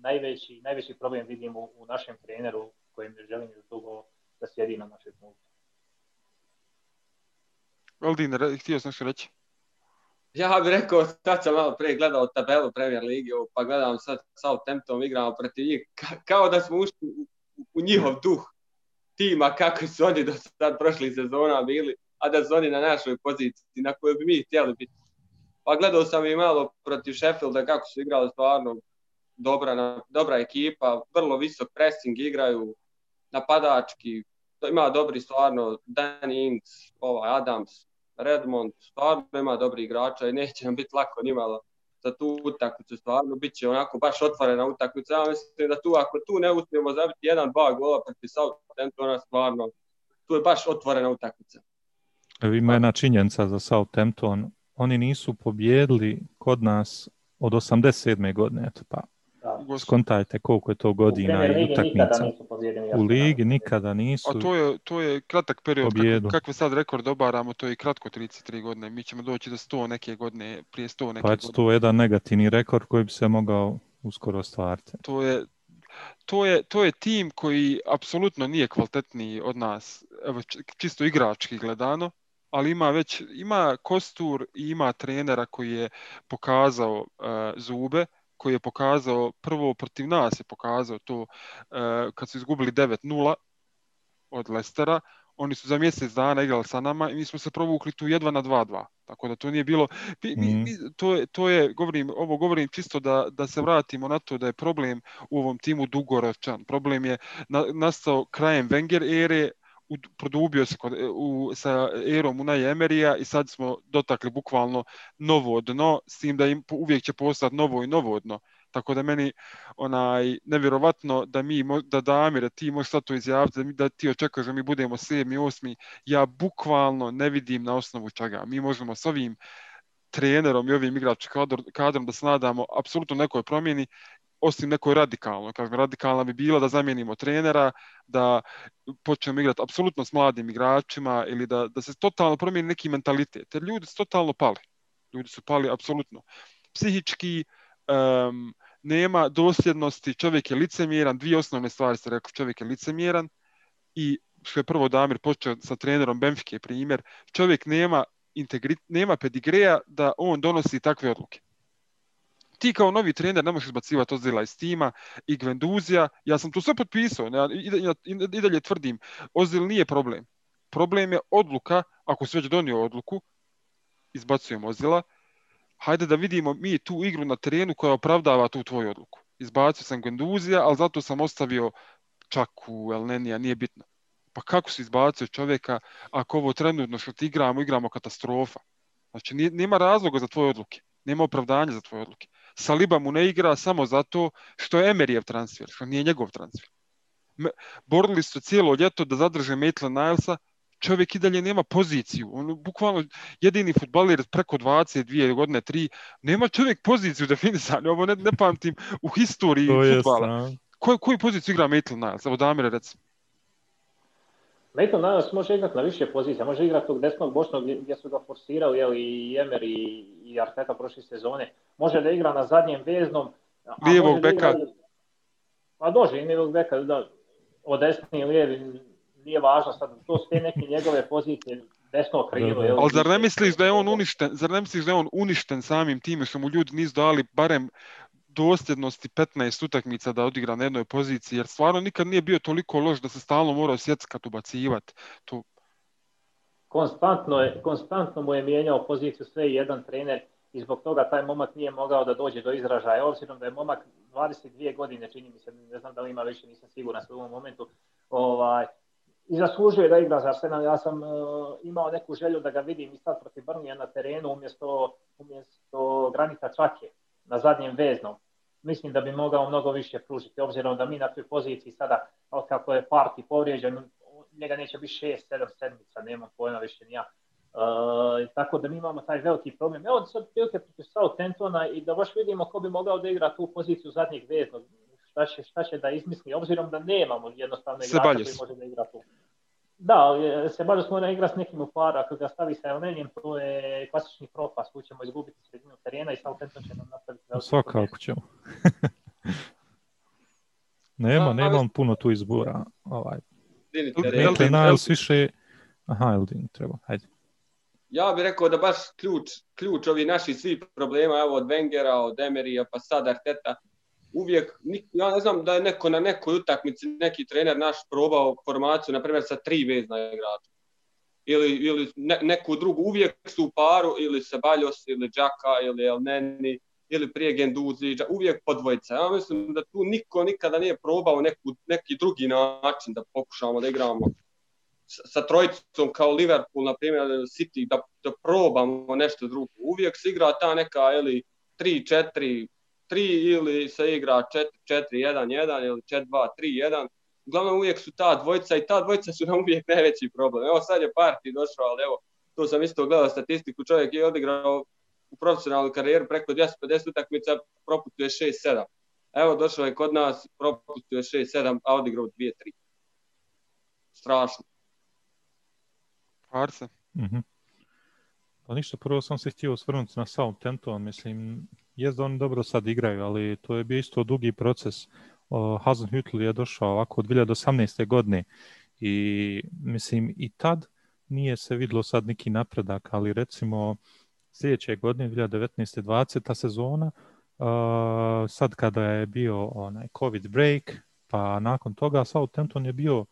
najveći, najveći problem vidimo u našem treneru kojem ne želim dugo da sjedi na našoj klubu. Aldin, htio sam nešto reći? Ja bih rekao, sad sam malo prije gledao tabelu Premier Ligi, pa gledam sad Southampton igramo protiv njih, kao da smo ušli u, u njihov duh tima, kako su oni do sad prošli sezona bili, a da su oni na našoj poziciji na kojoj bi mi htjeli biti. Pa gledao sam i malo protiv Sheffielda kako su igrali stvarno dobra, dobra ekipa, vrlo visok pressing igraju, napadački, ima dobri stvarno Danny Ings, ovaj Adams, Redmond stvarno ima dobri igrača i neće nam biti lako nimalo za tu utakmicu, stvarno bit će onako baš otvorena utakmica. Ja mislim da tu, ako tu ne uspijemo zabiti jedan, dva gola protiv Southamptona, stvarno, tu je baš otvorena utakmica. Evo ima jedna činjenica za Southampton, oni nisu pobjedili kod nas od 87. godine, eto pa. Skontajte koliko je to godina i utakmica. U ligi nikada nisu. A to je, to je kratak period, kako, kakve sad rekord obaramo, to je kratko 33 godine. Mi ćemo doći do 100 neke godine, prije 100 neke pa godine. to je jedan negativni rekord koji bi se mogao uskoro ostvariti. To je, to je, to je tim koji apsolutno nije kvalitetniji od nas, evo, čisto igrački gledano, ali ima već ima kostur i ima trenera koji je pokazao uh, zube koji je pokazao, prvo protiv nas je pokazao to uh, kad su izgubili 9-0 od Lestera, oni su za mjesec dana igrali sa nama i mi smo se provukli tu jedva na 2-2. Tako da to nije bilo, mi, mm. mi, to, je, to je, govorim, ovo govorim čisto da, da se vratimo na to da je problem u ovom timu dugoročan. Problem je na, nastao krajem Wenger ere, produbio se kod, u, sa erom Unai Emerija i sad smo dotakli bukvalno novo dno, s tim da im uvijek će postati novo i novo dno. Tako da meni onaj nevjerovatno da mi da Damire ti možeš sad to izjaviti da, da ti očekuješ da mi budemo 7. 8. Ja bukvalno ne vidim na osnovu čega. Mi možemo s ovim trenerom i ovim igračkim kadrom da se nadamo apsolutno nekoj promjeni osim nekoj radikalno. Kažem, radikalna bi bila da zamijenimo trenera, da počnemo igrati apsolutno s mladim igračima ili da, da se totalno promijeni neki mentalitet. Jer ljudi su totalno pali. Ljudi su pali apsolutno. Psihički, um, nema dosljednosti, čovjek je licemjeran, dvije osnovne stvari ste rekli, čovjek je licemjeran i što je prvo Damir počeo sa trenerom Benfike primjer, čovjek nema integrit, nema pedigreja da on donosi takve odluke. Ti kao novi trener ne možeš izbacivati Ozila iz tima i Gvenduzija, ja sam to sve potpisao ja, i, i, i dalje tvrdim, Ozil nije problem. Problem je odluka, ako se već donio odluku, izbacujemo Ozila, hajde da vidimo mi tu igru na terenu koja opravdava tu tvoju odluku. Izbacio sam Genduzija, ali zato sam ostavio Čaku, Elnenija, nije bitno. Pa kako si izbacio čovjeka ako ovo trenutno što ti igramo, igramo katastrofa? Znači, nema razloga za tvoje odluke. Nema opravdanja za tvoje odluke. Saliba mu ne igra samo zato što je Emerijev transfer, što nije njegov transfer. Borili su cijelo ljeto da zadrže Maitla Nilesa, čovjek i dalje nema poziciju. On bukvalno jedini futbaler preko 22 godine, 3, nema čovjek poziciju definisanu. Ovo ne, ne pamtim u historiji futbala. Koju, koju poziciju igra Maitland Niles? Evo Damire, recimo. Maitland Niles može igrati na više pozicija. Može igrati tog desnog bočnog gdje su ga forsirali jel, i Emer i, i Arteta prošle sezone. Može da igra na zadnjem veznom. Lijevog beka. Igra... Pa dože i lijevog beka, da, od desni i lijevi nije važno sad, to su te neke njegove pozicije desno krilo. Jel, Ali zar ne misliš da je on uništen, zar ne misliš da je on uništen samim time što mu ljudi nisu dali barem dosljednosti 15 utakmica da odigra na jednoj poziciji, jer stvarno nikad nije bio toliko loš da se stalno morao sjeckat ubacivati. To... Konstantno, je, konstantno mu je mijenjao poziciju sve i jedan trener i zbog toga taj momak nije mogao da dođe do izražaja. Obzirom da je momak 22 godine, čini mi se, ne znam da li ima više, nisam siguran u ovom momentu, ovaj, i zaslužuje da igra za Arsenal. Ja sam uh, imao neku želju da ga vidim i sad protiv Brnija na terenu umjesto, umjesto Granita Čake na zadnjem veznom. Mislim da bi mogao mnogo više pružiti, obzirom da mi na toj poziciji sada, kako je parti povrijeđen, njega neće biti šest, sedam sedmica, nema pojma više ni ja. Uh, tako da mi imamo taj veliki problem. Evo sad prilike protiv Southamptona i da baš vidimo ko bi mogao da igra tu poziciju zadnjeg veznog šta će, šta će da izmisli, obzirom da nemamo jednostavno igrača koji može da igra tu. Da, Sebaljos mora igra s nekim u paru, ako ga stavi sa Elnenijem, to je klasični propast, tu ćemo izgubiti sredinu terena i Southampton će nam napraviti Svakako ćemo. nema, nemam puno tu izbora. Ovaj. Niles više... Aha, Eldin treba, hajde. Ja bih rekao da baš ključ, ključ ovi naši svi problema, evo od Wengera, od Emerija, pa sad Arteta, uvijek, ja ne znam da je neko na nekoj utakmici, neki trener naš probao formaciju, na primjer sa tri vezna igrača. Ili, ili ne, neku drugu, uvijek su u paru, ili Sebaljos, ili Džaka, ili Elneni, ili prije Genduzi, uvijek po dvojica. Ja mislim da tu niko nikada nije probao neku, neki drugi način da pokušamo da igramo sa, sa trojicom kao Liverpool, na primjer City, da, da probamo nešto drugo. Uvijek se igra ta neka, ili 3-4, 3 ili se igra 4-1-1 ili 4-2-3-1. Uglavnom uvijek su ta dvojica i ta dvojica su nam uvijek najveći problem. Evo sad je Parti došao, ali evo, to sam isto gledao statistiku, čovjek je odigrao u profesionalnu karijeru preko 250 utakmica, propustio je 6-7. Evo došao je kod nas, propustio je 6-7, a odigrao 2-3. Strašno. Arse. Mm -hmm. Pa ništa, prvo sam se htio osvrnuti na Southampton, mislim, jest da oni dobro sad igraju, ali to je bio isto dugi proces. Uh, Hasenhüttl je došao ovako od 2018. godine i mislim i tad nije se vidlo sad neki napredak, ali recimo sljedeće godine 2019. 20. sezona uh, sad kada je bio onaj covid break, pa nakon toga Southampton je bio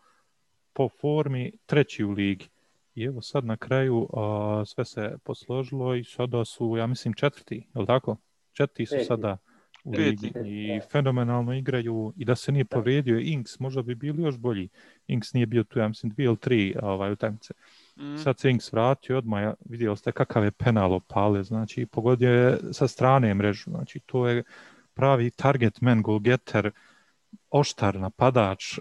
po formi treći u ligi. I evo sad na kraju uh, sve se posložilo i sada su, ja mislim, četvrti, je li tako? Četiri su sada u ligi i fenomenalno igraju i da se nije povrijedio Inks, možda bi bili još bolji. Inks nije bio tu, ja mislim, dvije ili tri ovaj, utakmice. Mm. Sad se Inks vratio odmah, vidjeli ste kakav je penal opale, znači pogodio je sa strane mrežu, znači to je pravi target man, goal getter, oštar napadač,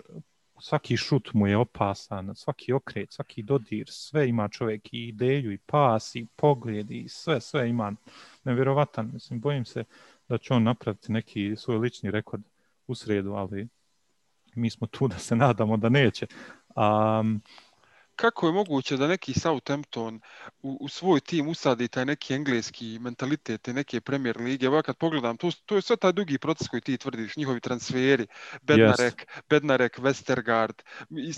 svaki šut mu je opasan, svaki okret, svaki dodir, sve ima čovjek i ideju i pas i pogled i sve, sve ima nevjerovatan. Mislim, bojim se da će on napraviti neki svoj lični rekord u sredu, ali mi smo tu da se nadamo da neće. Um, kako je moguće da neki Southampton u, u svoj tim usadi taj neki engleski mentalitet te neke Premier lige? Evo ja kad pogledam, to, to je sve taj dugi proces koji ti tvrdiš, njihovi transferi, Bednarek, yes. Bednarek Westergaard,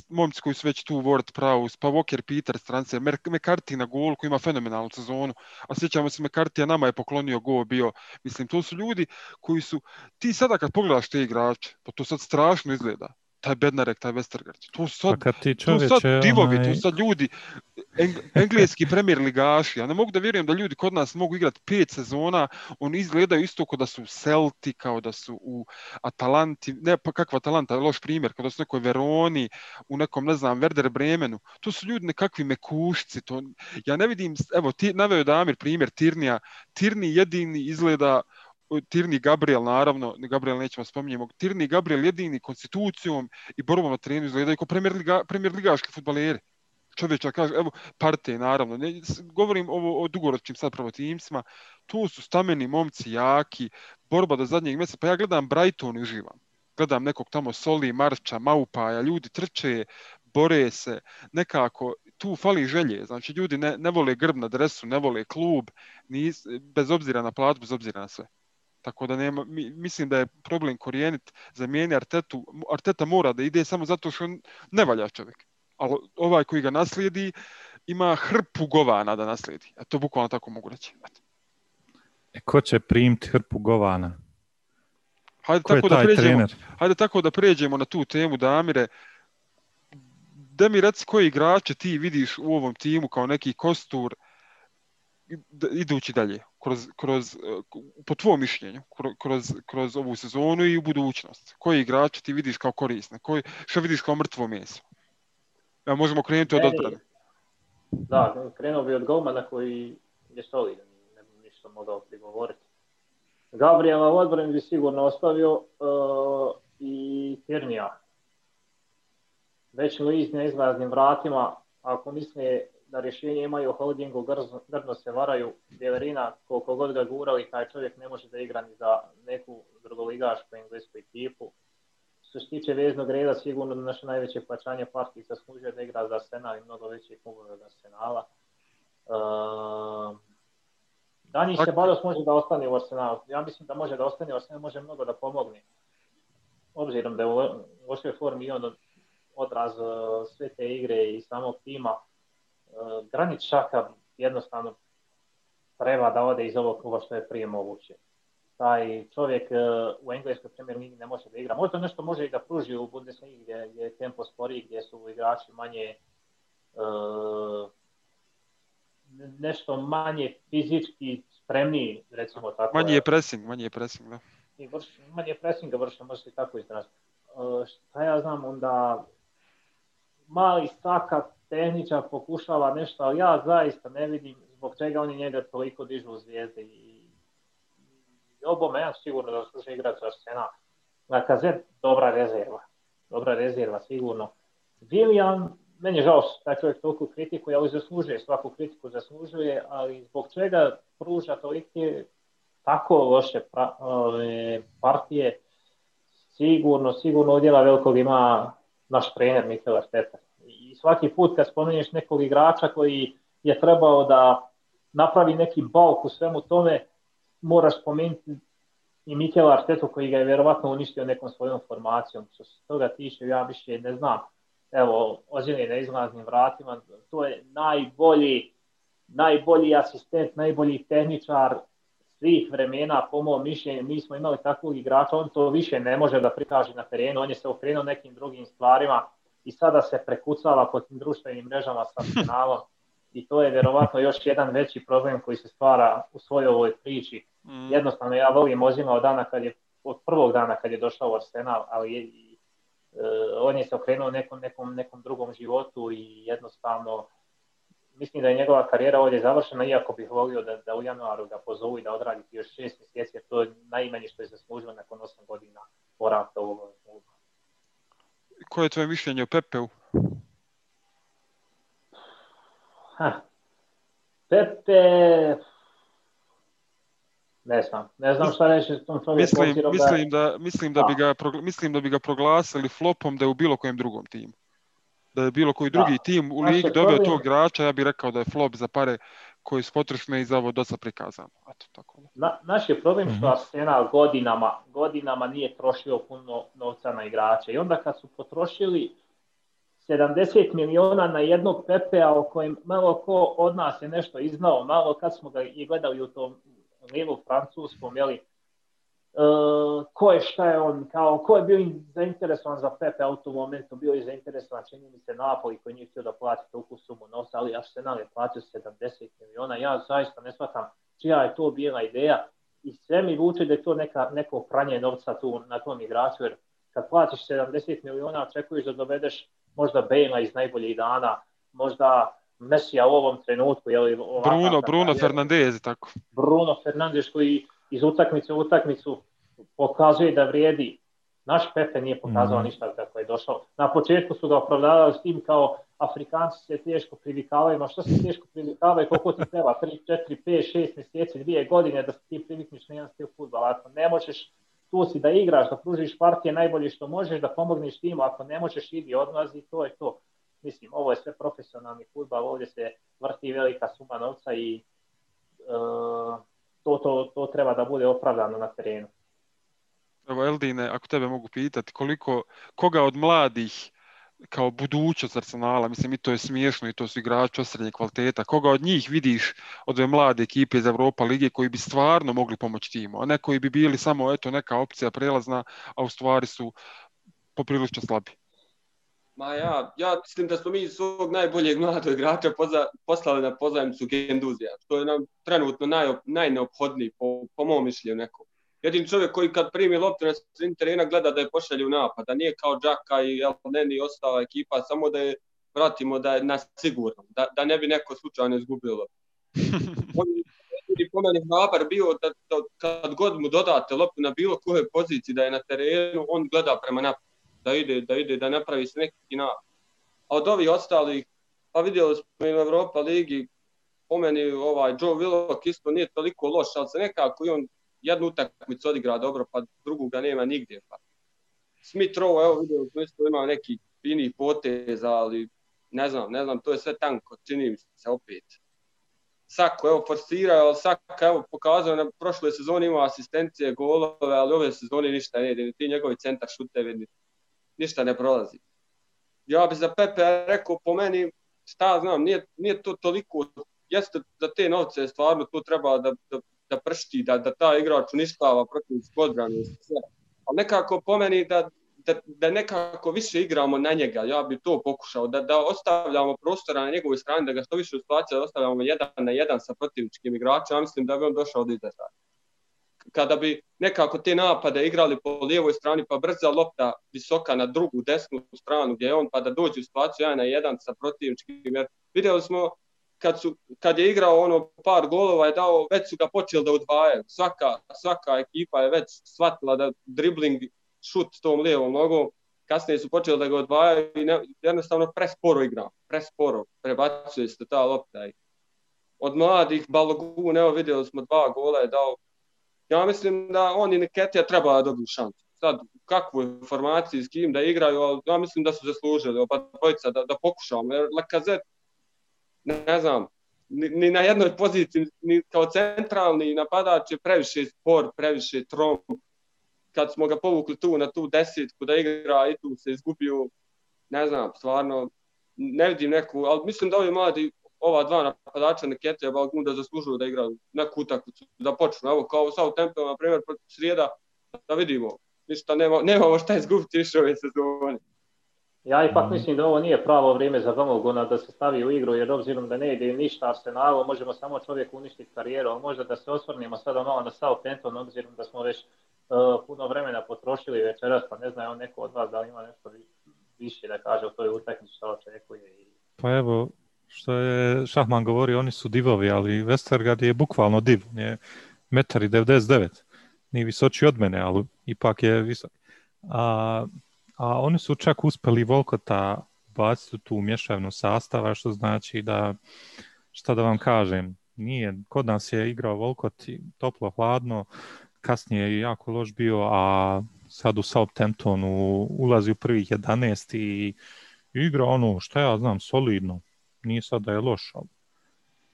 momci koji su već tu, Ward Prowse, pa Walker Peters transfer, McCarthy na gol koji ima fenomenalnu sezonu, a sjećamo se McCarthy, nama je poklonio go bio. Mislim, to su ljudi koji su, ti sada kad pogledaš te igrače, pa to sad strašno izgleda taj Bednarek, taj Westergaard. To su sad, pa ti čovječe, to sad divovi, onaj... to su sad ljudi, eng, engleski premier ligaši. Ja ne mogu da vjerujem da ljudi kod nas mogu igrati pet sezona, oni izgledaju isto kao da su u Celti, kao da su u Atalanti, ne pa kakva Atalanta, loš primjer, kao da su u nekoj Veroni, u nekom, ne znam, Werder Bremenu. To su ljudi nekakvi mekušci. To, ja ne vidim, evo, ti, naveo Damir primjer Tirnija. Tirni jedini izgleda Tirni Gabriel, naravno, Gabriel nećemo spominjemo, Tirni Gabriel jedini konstitucijom i borbom na trenu izgledaju kao premier, liga, premier ligaški futbaleri. Čovječa kaže, evo, parte, naravno, ne, govorim ovo o dugoročnim sad promotimsima, tu su stameni momci jaki, borba do zadnjeg mjeseca, pa ja gledam Brighton i uživam. Gledam nekog tamo Soli, Marča, Maupaja, ljudi trče, bore se, nekako, tu fali želje, znači ljudi ne, ne vole grb na dresu, ne vole klub, nis, bez obzira na platu, bez obzira na sve. Tako da nema, mislim da je problem korijenit, zamijeni Artetu, Arteta mora da ide samo zato što ne valja čovjek. Ali ovaj koji ga naslijedi ima hrpu govana da naslijedi. A to bukvalno tako mogu reći. E, ko će primiti hrpu govana? Hajde ko tako, da pređemo, trener? hajde tako da pređemo na tu temu, Damire. Da mi reci koji igrače ti vidiš u ovom timu kao neki kostur idući dalje kroz, kroz, po tvojom mišljenju, kroz, kroz ovu sezonu i u budućnost? Koji igrač ti vidiš kao korisne? Koji, što vidiš kao mrtvo meso? Ja, možemo krenuti od odbrane. Da, krenuo bi od golmana koji je solidan, ne bi ništa mogao prigovoriti. Gabriela u odbrani bi sigurno ostavio uh, i Tiernija. Već Luiz na izlaznim vratima, ako misle da rješenje imaju u holdingu, grdno se varaju Bjeverina, koliko god ga gurali, taj čovjek ne može da igra ni za neku drugoligašku englesku ekipu. Što se tiče veznog reda, sigurno naše najveće plaćanje partij zaslužuje da igra za Arsenal i mnogo veće klubove od Arsenala. Uh, Danji se Bados može da ostane u Arsenalu. Ja mislim da može da ostane u Arsenalu, može mnogo da pomogne. Obzirom da je u lošoj formi i on odraz sve te igre i samog tima, Eh, Granit Šaka jednostavno treba da ode iz ovog kluba što je prije moguće. Taj čovjek eh, u engleskoj premier ligi ne može da igra. Možda nešto može i da pruži u Bundesligi gdje, gdje je tempo sporiji, gdje su igrači manje uh, nešto manje fizički spremniji, recimo tako. Manje je pressing, manje je pressing, da. I vrš, manje pressinga vrši, može se tako izraziti. Šta ja znam, onda mali Saka tehničar pokušava nešto, ali ja zaista ne vidim zbog čega oni njega toliko dižu u zvijezde. I, i obome ja sigurno da sluša igrač Arsena. Lakazet, dobra rezerva. Dobra rezerva, sigurno. William, meni je žao što taj čovjek toliko kritikuje, ali zaslužuje, svaku kritiku zaslužuje, ali zbog čega pruža tolike tako loše pra, ove, partije, sigurno, sigurno odjela velikog ima naš trener Mikel Arteta svaki put kad spomeneš nekog igrača koji je trebao da napravi neki balk u svemu tome, moraš spomenuti i Mikel Artetu koji ga je vjerovatno uništio nekom svojom formacijom. Što se toga tiče, ja više ne znam. Evo, Ozilje na izlaznim vratima, to je najbolji, najbolji asistent, najbolji tehničar svih vremena, po mojom mišljenju, mi smo imali takvog igrača, on to više ne može da prikaže na terenu, on je se okrenuo nekim drugim stvarima, i sada se prekucava po tim društvenim mrežama sa finalom i to je vjerovatno još jedan veći problem koji se stvara u svojoj ovoj priči. Mm. Jednostavno ja volim Ozima od dana kad je, od prvog dana kad je došao u Arsenal, ali je, uh, on je se okrenuo nekom, nekom, nekom drugom životu i jednostavno mislim da je njegova karijera ovdje završena, iako bih volio da, da u januaru ga pozovu i da odradi još šest mjeseci, jer to je najmanje što je zaslužio nakon osam godina boravka u ovom Koje je tvoje mišljenje o Pepeu? Ha. Pepe, ne znam, ne znam šta reći tom čovjeku. Mislim, mislim, da, mislim, da bi ga, mislim da bi ga proglasili flopom da je u bilo kojem drugom timu. Da je bilo koji drugi da. tim u ligi doveo tog igrača, ja bih rekao da je flop za pare koji su potrošne i za ovo dosta prikazano. Eto, tako. Na, naš je problem što mhm. Arsenal godinama, godinama nije trošio puno novca na igrače i onda kad su potrošili 70 miliona na jednog Pepea o kojem malo ko od nas je nešto iznao, malo kad smo ga i gledali u tom lijevu francuskom, jeli, uh, ko je šta je on, kao, ko je bio zainteresovan za Pepe u tom momentu, bio je zainteresovan, čini mi se Napoli koji nije htio da plati toliko sumu novca, ali Arsenal je platio 70 miliona, ja zaista ne shvatam čija je to bila ideja i sve mi vuče da je to neka, neko pranje novca tu na tom igraču, jer kad platiš 70 miliona, očekuješ da dovedeš možda Bejna iz najboljih dana, možda Mesija u ovom trenutku. Jeli, Bruno, Bruno Fernandez, tako. Bruno Fernandez koji iz utakmice u utakmicu pokazuje da vrijedi. Naš Pepe nije pokazao mm. ništa kako je došao. Na početku su ga opravdavali s tim kao Afrikanci se teško privikavaju, ma što se teško privikavaju, koliko ti treba, 3, 4, 5, 6 mjeseci, dvije godine da se ti privikniš na jedan stil futbala. Ako ne možeš tu si da igraš, da pružiš partije najbolje što možeš, da pomogneš timu, ako ne možeš idi odlazi, to je to. Mislim, ovo je sve profesionalni futbal, ovdje se vrti velika suma novca i uh, to, to, to treba da bude opravdano na terenu. Evo Eldine, ako tebe mogu pitati, koliko, koga od mladih kao budućnost Arsenala, mislim i to je smiješno i to su igrači osrednje kvaliteta. Koga od njih vidiš od ove mlade ekipe iz Europa lige koji bi stvarno mogli pomoći timu, a ne koji bi bili samo eto neka opcija prelazna, a u stvari su poprilično slabi. Ma ja, ja mislim da smo mi svog najboljeg mladog igrača poza, poslali na pozajemcu Genduzija, što je nam trenutno naj, najneophodniji po, po mom mišljenju nekom jedin čovjek koji kad primi loptu na sredini terena gleda da je pošalje u napad, da nije kao Džaka i El Neni i ostala ekipa, samo da je vratimo da je na sigurno, da, da ne bi neko slučajno izgubio loptu. On je po meni hrabar bio da, da, kad god mu dodate loptu na bilo kojoj poziciji da je na terenu, on gleda prema napad, da ide, da ide, da napravi se neki napad. A od ovih ostalih, pa vidjeli smo i u Evropa ligi, po meni ovaj Joe Willock isto nije toliko loš, ali se nekako i on jednu utakmicu odigra dobro, pa drugu ga nema nigdje. Pa. Smith Rowe, evo vidio smo isto neki fini potez, ali ne znam, ne znam, to je sve tanko, čini mi se opet. Sako, evo, forsirao, ali Saka, evo, pokazao na prošloj sezoni ima asistencije, golove, ali ove sezoni ništa ne ide, ti njegovi centar šutevi, ništa ne prolazi. Ja bi za Pepe rekao, po meni, šta znam, nije, nije to toliko, jeste da te novce stvarno to treba da, da da pršti, da, da ta igrač uništava protiv odbranu i sve. Ali nekako pomeni da, da, da nekako više igramo na njega, ja bih to pokušao, da, da ostavljamo prostora na njegovoj strani, da ga što više u situaciji da ostavljamo jedan na jedan sa protivničkim igračima, ja mislim da bi on došao do izražaja. Kada bi nekako te napade igrali po lijevoj strani, pa brza lopta visoka na drugu, desnu stranu gdje je on, pa da dođe u situaciju jedan na jedan sa protivničkim. Jer vidjeli smo kad, su, kad je igrao ono par golova je dao, već su ga počeli da udvajaju. Svaka, svaka ekipa je već shvatila da dribling šut tom lijevom nogom, kasnije su počeli da ga odvajaju i ne, jednostavno presporo igra, presporo, prebacuje se ta lopta. Od mladih Balogun, evo vidjeli smo dva gola je dao. Ja mislim da on i Niketija treba da dobiju šansu. Sad, kakvu informaciju s kim da igraju, ali ja mislim da su zaslužili oba dvojica da, da pokušamo. Jer Lakazet ne znam, ni, ni na jednoj poziciji, ni kao centralni napadač je previše spor, previše trom. Kad smo ga povukli tu na tu desetku da igra i tu se izgubio, ne znam, stvarno, ne vidim neku, ali mislim da ovi mladi, ova dva napadača Nekete i Balgun da zaslužuju da igraju neku utakmicu, da počnu. Evo, kao u Southamptonu, na primjer, protiv srijeda, da vidimo. Ništa, nema, nemamo šta izgubiti više ove sezone. Ja ipak mm. mislim da ovo nije pravo vrijeme za Gomogona da se stavi u igru, jer obzirom da ne ide ništa Arsenalu, možemo samo čovjek uništiti karijeru, možda da se osvrnimo sada malo na Southampton, obzirom da smo već uh, puno vremena potrošili večeras, pa ne znam neko od vas da li ima nešto više da kaže o toj utakmici što očekuje. Pa evo, što je Šahman govorio, oni su divovi, ali Westergaard je bukvalno div, je metar i 99, nije visoči od mene, ali ipak je visok. A, a oni su čak uspeli Volkota baciti u tu mješavnu sastava, što znači da, šta da vam kažem, nije, kod nas je igrao Volkot toplo, hladno, kasnije je jako loš bio, a sad u Southamptonu ulazi u prvih 11 i igra ono, šta ja znam, solidno. Nije sad da je loš, ali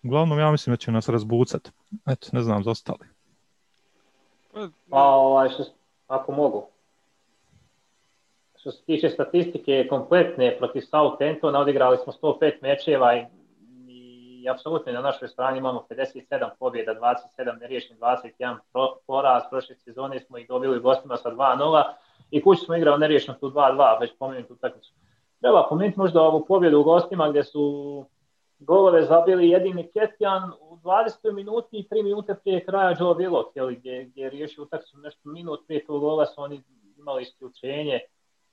uglavnom ja mislim da će nas razbucati. Eto, ne znam za ostali. Pa, ovaj, što, ako mogu. Što se tiče statistike kompletne protiv Southamptona, odigrali smo 105 mečeva i, i apsolutno na našoj strani imamo 57 pobjeda, 27 neriješnih, 21 pro, poraz. Prošle sezone smo ih dobili gostima sa 2-0 i kući smo igrali neriješno tu 2-2, već pomenuti utakmicu. Treba pomenuti možda ovu pobjedu u gostima gdje su golove zabili jedini Ketjan u 20. minuti i 3 minute prije kraja Joe Willock, gdje, gdje je riješio utakmicu nešto minut prije tog gola su oni imali isključenje.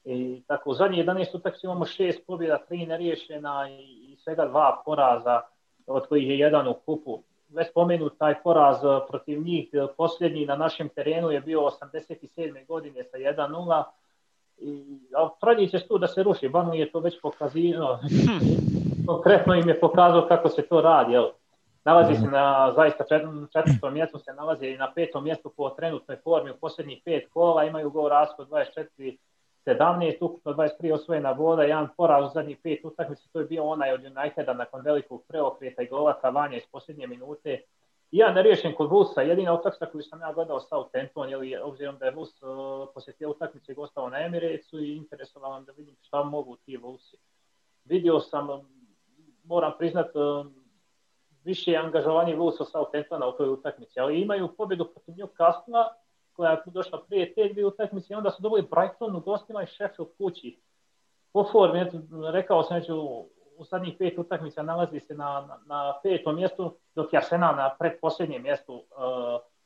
I tako u zadnjih 11 utakmica imamo šest pobjeda, tri neriješena i, i svega dva poraza, od kojih je jedan u kupu. Već spomenut taj poraz protiv njih, posljednji na našem terenu je bio 87. godine sa 1-0 i, a tradicija je tu da se ruši, Banu je to već pokazio, konkretno im je pokazao kako se to radi. Jel? Nalazi se na zaista četvrtom mjestu, se nalazi i na petom mjestu po trenutnoj formi u posljednjih pet kola, imaju gol raskod 24 17, ukupno 23 osvojena boda, jedan poraz u zadnjih pet utakmica, to je bio onaj od Uniteda nakon velikog preokreta i gola Kavanja iz posljednje minute. Ja neriješen kod Vusa, jedina utakmica koju sam ja gledao Southampton, ili obzirom da je Vus uh, posjetio utakmice i gostao na Emirecu i interesovalo da vidim šta mogu ti Vusi. Vidio sam, moram priznat, uh, više angažovanje Vusa Southamptona u toj utakmici, ali imaju pobjedu protiv Newcastle koja je došla prije te dvije utakmice i onda su dobili Brighton u gostima i Sheffield kući. Po formi, eto, rekao sam među u zadnjih pet utakmica nalazi se na, na, na petom mjestu, dok je Arsenal na predposljednjem mjestu uh,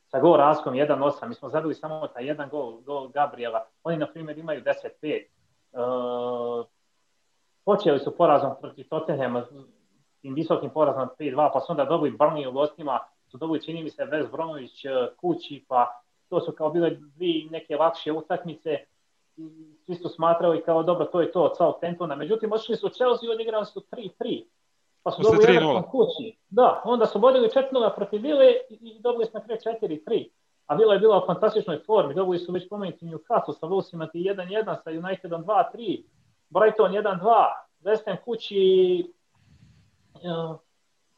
sa gol raskom 1-8. Mi smo zabili samo taj jedan gol, gol Gabriela. Oni, na primjer, imaju 10-5. Uh, počeli su porazom protiv Tottenhama, tim visokim porazom 5-2, pa su onda dobili Burnley u gostima, su dobili, čini mi se, West Bromwich uh, kući, pa to su kao bile dvije neke lakše utakmice i svi su smatrali kao dobro, to je to od Southamptona. Međutim, otišli su Chelsea i odigrali su 3-3. Pa su dobili jedan kući. Da, onda su vodili 4-0 protiv Vile i dobili smo na kraju 4-3. A Vila je bila u fantastičnoj formi. Dobili su već pomenuti Newcastle sa Wolvesima 1-1, sa Unitedom 2-3, Brighton 1-2, West Ham kući uh,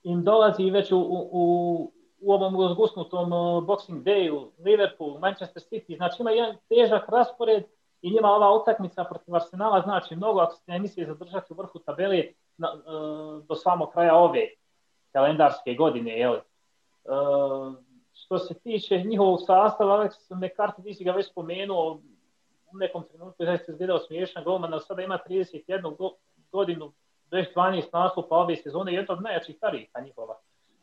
im dolazi već u, u, u ovom zgusnutom Boxing Dayu, Liverpool, Manchester City, znači ima jedan težak raspored i njima ova utakmica protiv Arsenala znači mnogo ako se ne misli zadržati u vrhu tabele na, uh, do samog kraja ove kalendarske godine. Jel? Uh, što se tiče njihovog sastava, Alex McCarthy, ti si ga već spomenuo, u nekom trenutku je zaista izgledao smiješan golman, ali sada ima 31 godinu, već 12 nastupa ove sezone, jedna od najjačih karika njihova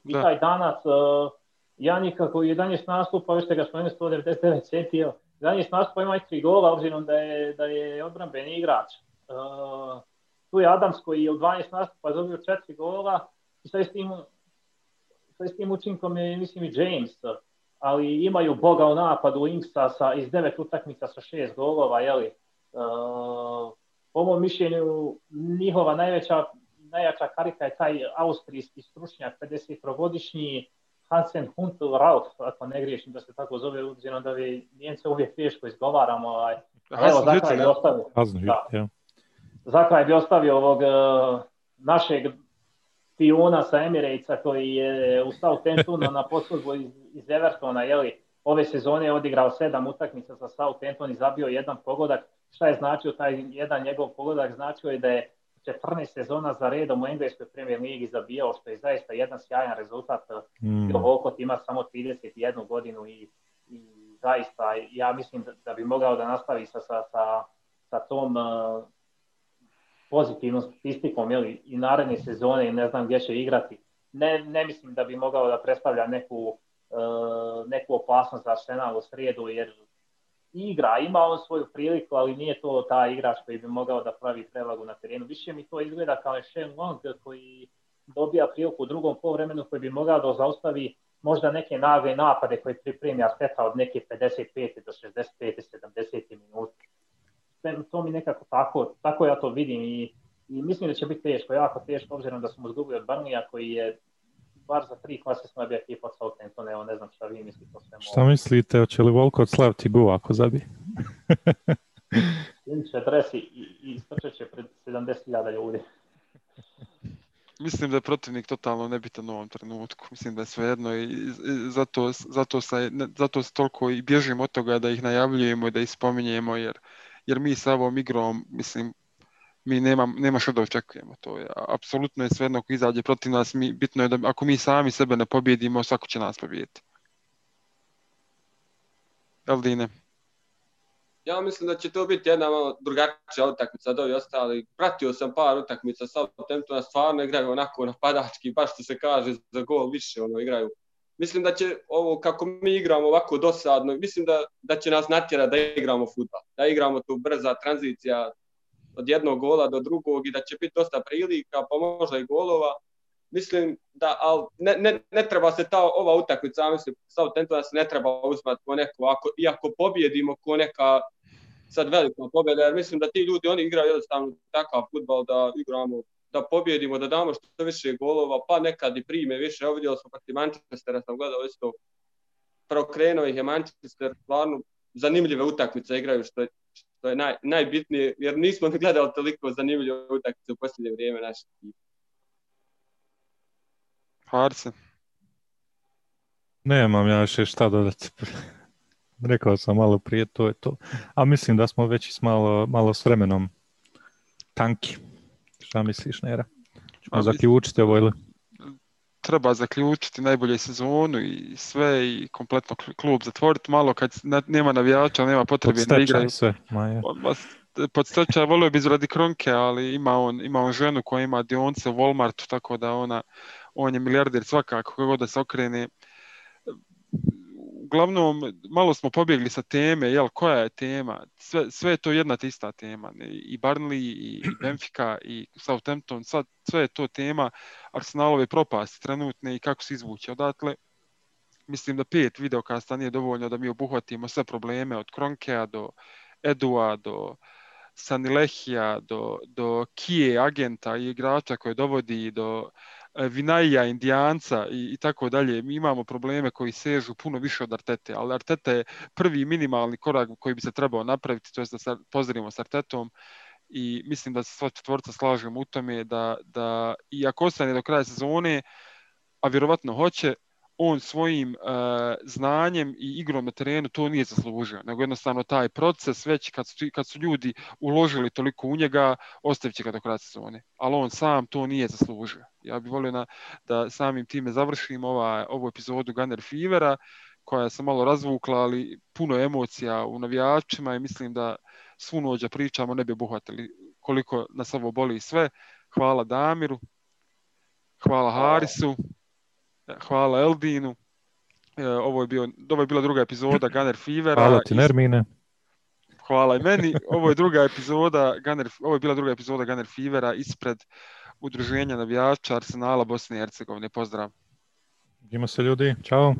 i da. taj danas uh, Janika koji je 11 nastupa, već ste ga spomenuli 199 centi, 11 nastupa ima i tri gola, obzirom da je, da je odbranbeni igrač. Uh, tu je Adams koji je u 12 nastupa dobio četiri gola i sa istim, sa istim učinkom je, mislim, i James, ali imaju Boga u napadu Inksa sa, iz devet utakmica sa šest golova, jeli. Uh, po mom mišljenju, njihova najveća najjača karika je taj austrijski stručnjak, 50-godišnji Hansen Huntel Rauf, ako ne griješim da se tako zove, obzirom da vi Njence uvijek teško izgovaramo. Ovaj. Evo, za kraj bi ostavio, da. za bi ostavio ovog uh, našeg pijuna sa Emiratesa koji je u Southamptonu na posudbu iz, iz Evertona, jeli, ove sezone je odigrao sedam utakmica sa Southampton i zabio jedan pogodak. Šta je značio taj jedan njegov pogodak? Značio je da je 14 sezona za redom u engleskoj premijer ligi zabijao, što je zaista jedan sjajan rezultat. Mm. Volkot ima samo 31 godinu i, i zaista ja mislim da, da bi mogao da nastavi sa, sa, sa, sa tom uh, pozitivnom statistikom jeli, i naredne sezone i ne znam gdje će igrati. Ne, ne mislim da bi mogao da predstavlja neku, uh, neku opasnost za Arsenal u srijedu, jer igra, ima on svoju priliku, ali nije to ta igrač koji bi mogao da pravi prevagu na terenu. Više mi to izgleda kao Shane Long koji dobija priliku u drugom poluvremenu koji bi mogao da zaustavi možda neke nagle napade koje pripremi Arteta od neke 55. do 65. 70. minuta. To mi nekako tako, tako ja to vidim i, i mislim da će biti teško, jako teško, obzirom da smo izgubili od Barnija koji je bar za tri klase slabija ekipa od Southamptona, evo ne znam šta vi mislite o svemu. Šta mislite, hoće li Volko od slaviti go ako zabi? će dres i, i će pred 70.000 ljudi. Mislim da je protivnik totalno nebitan u ovom trenutku. Mislim da je svejedno i zato, zato, sa, zato se toliko i bježimo od toga da ih najavljujemo i da ih spominjemo jer, jer mi sa ovom igrom, mislim, mi nema, nema što da očekujemo. To je, apsolutno je svejedno ako izađe protiv nas, mi, bitno je da ako mi sami sebe ne pobjedimo, svako će nas pobijediti. Eldine. Ja mislim da će to biti jedna malo drugačija utakmica od ovih ostali. Pratio sam par utakmica sa Southamptona, stvarno igraju onako napadački, baš što se kaže za gol više ono igraju. Mislim da će ovo kako mi igramo ovako dosadno, mislim da, da će nas natjerati da igramo futbal, da igramo tu brza tranzicija, od jednog gola do drugog i da će biti dosta prilika, pa možda i golova. Mislim da, ali ne, ne, ne treba se ta ova utakmica, mislim, Southamptona se ne treba uzmati ko neko, ako, iako pobjedimo ko neka sad velika pobjeda, jer mislim da ti ljudi, oni igraju jednostavno takav futbal da igramo, da pobjedimo, da damo što više golova, pa nekad i prime više. Evo vidjeli smo protiv Manchestera, sam gledao isto, prokrenuo ih je Manchester, stvarno zanimljive utakmice igraju, što je, to je naj, najbitnije, jer nismo gledali toliko zanimljive utakmice u posljednje vrijeme naše ekipe. Harse. Nemam ja više šta dodati. Rekao sam malo prije, to je to. A mislim da smo već malo, malo s vremenom tanki. Šta misliš, Nera? Ćemo zaključiti ovo ili? Treba zaključiti najbolje sezonu i sve i kompletno klub zatvoriti malo kad nema navijača, nema potrebe da igraju. sve. Pod stečaj volio bi radi Kronke, ali ima on, ima on ženu koja ima dionce u Walmartu, tako da ona, on je milijarder svakako, kako da se okrene uglavnom, malo smo pobjegli sa teme, jel, koja je tema? Sve, sve je to jedna te ista tema. I Burnley, i Benfica, i Southampton, sad, sve je to tema Arsenalove propasti trenutne i kako se izvući odatle. Mislim da pet videokasta nije dovoljno da mi obuhvatimo sve probleme od Kronkea do Edua, do Sanilehija, do, do Kije agenta i igrača koje dovodi do E, Vinaija, Indijanca i, i tako dalje. Mi imamo probleme koji sežu puno više od Artete, ali Arteta je prvi minimalni korak koji bi se trebao napraviti, to je da pozdravimo s Artetom i mislim da se sva četvorca slažemo u tome da, da i ako ostane do kraja sezone, a vjerovatno hoće, on svojim uh, znanjem i igrom na terenu to nije zaslužio, nego jednostavno taj proces već kad su, kad su ljudi uložili toliko u njega, ostavit će ga do kraja sezone. Ali on sam to nije zaslužio. Ja bih volio na, da samim time završim ova, ovu epizodu Gunner Fevera, koja se malo razvukla, ali puno emocija u navijačima i mislim da svu nođa pričamo ne bi obuhvatili koliko nas ovo boli sve. Hvala Damiru, hvala Harisu. Hvala Eldinu. E, ovo je, bio, ovo je bila druga epizoda Gunner Fevera. Hvala ti Nermine. Hvala i meni. Ovo je druga epizoda Gunner, ovo je bila druga epizoda Gunner Fevera ispred udruženja navijača Arsenala Bosne i Hercegovine. Pozdrav. Vidimo se ljudi. Ćao.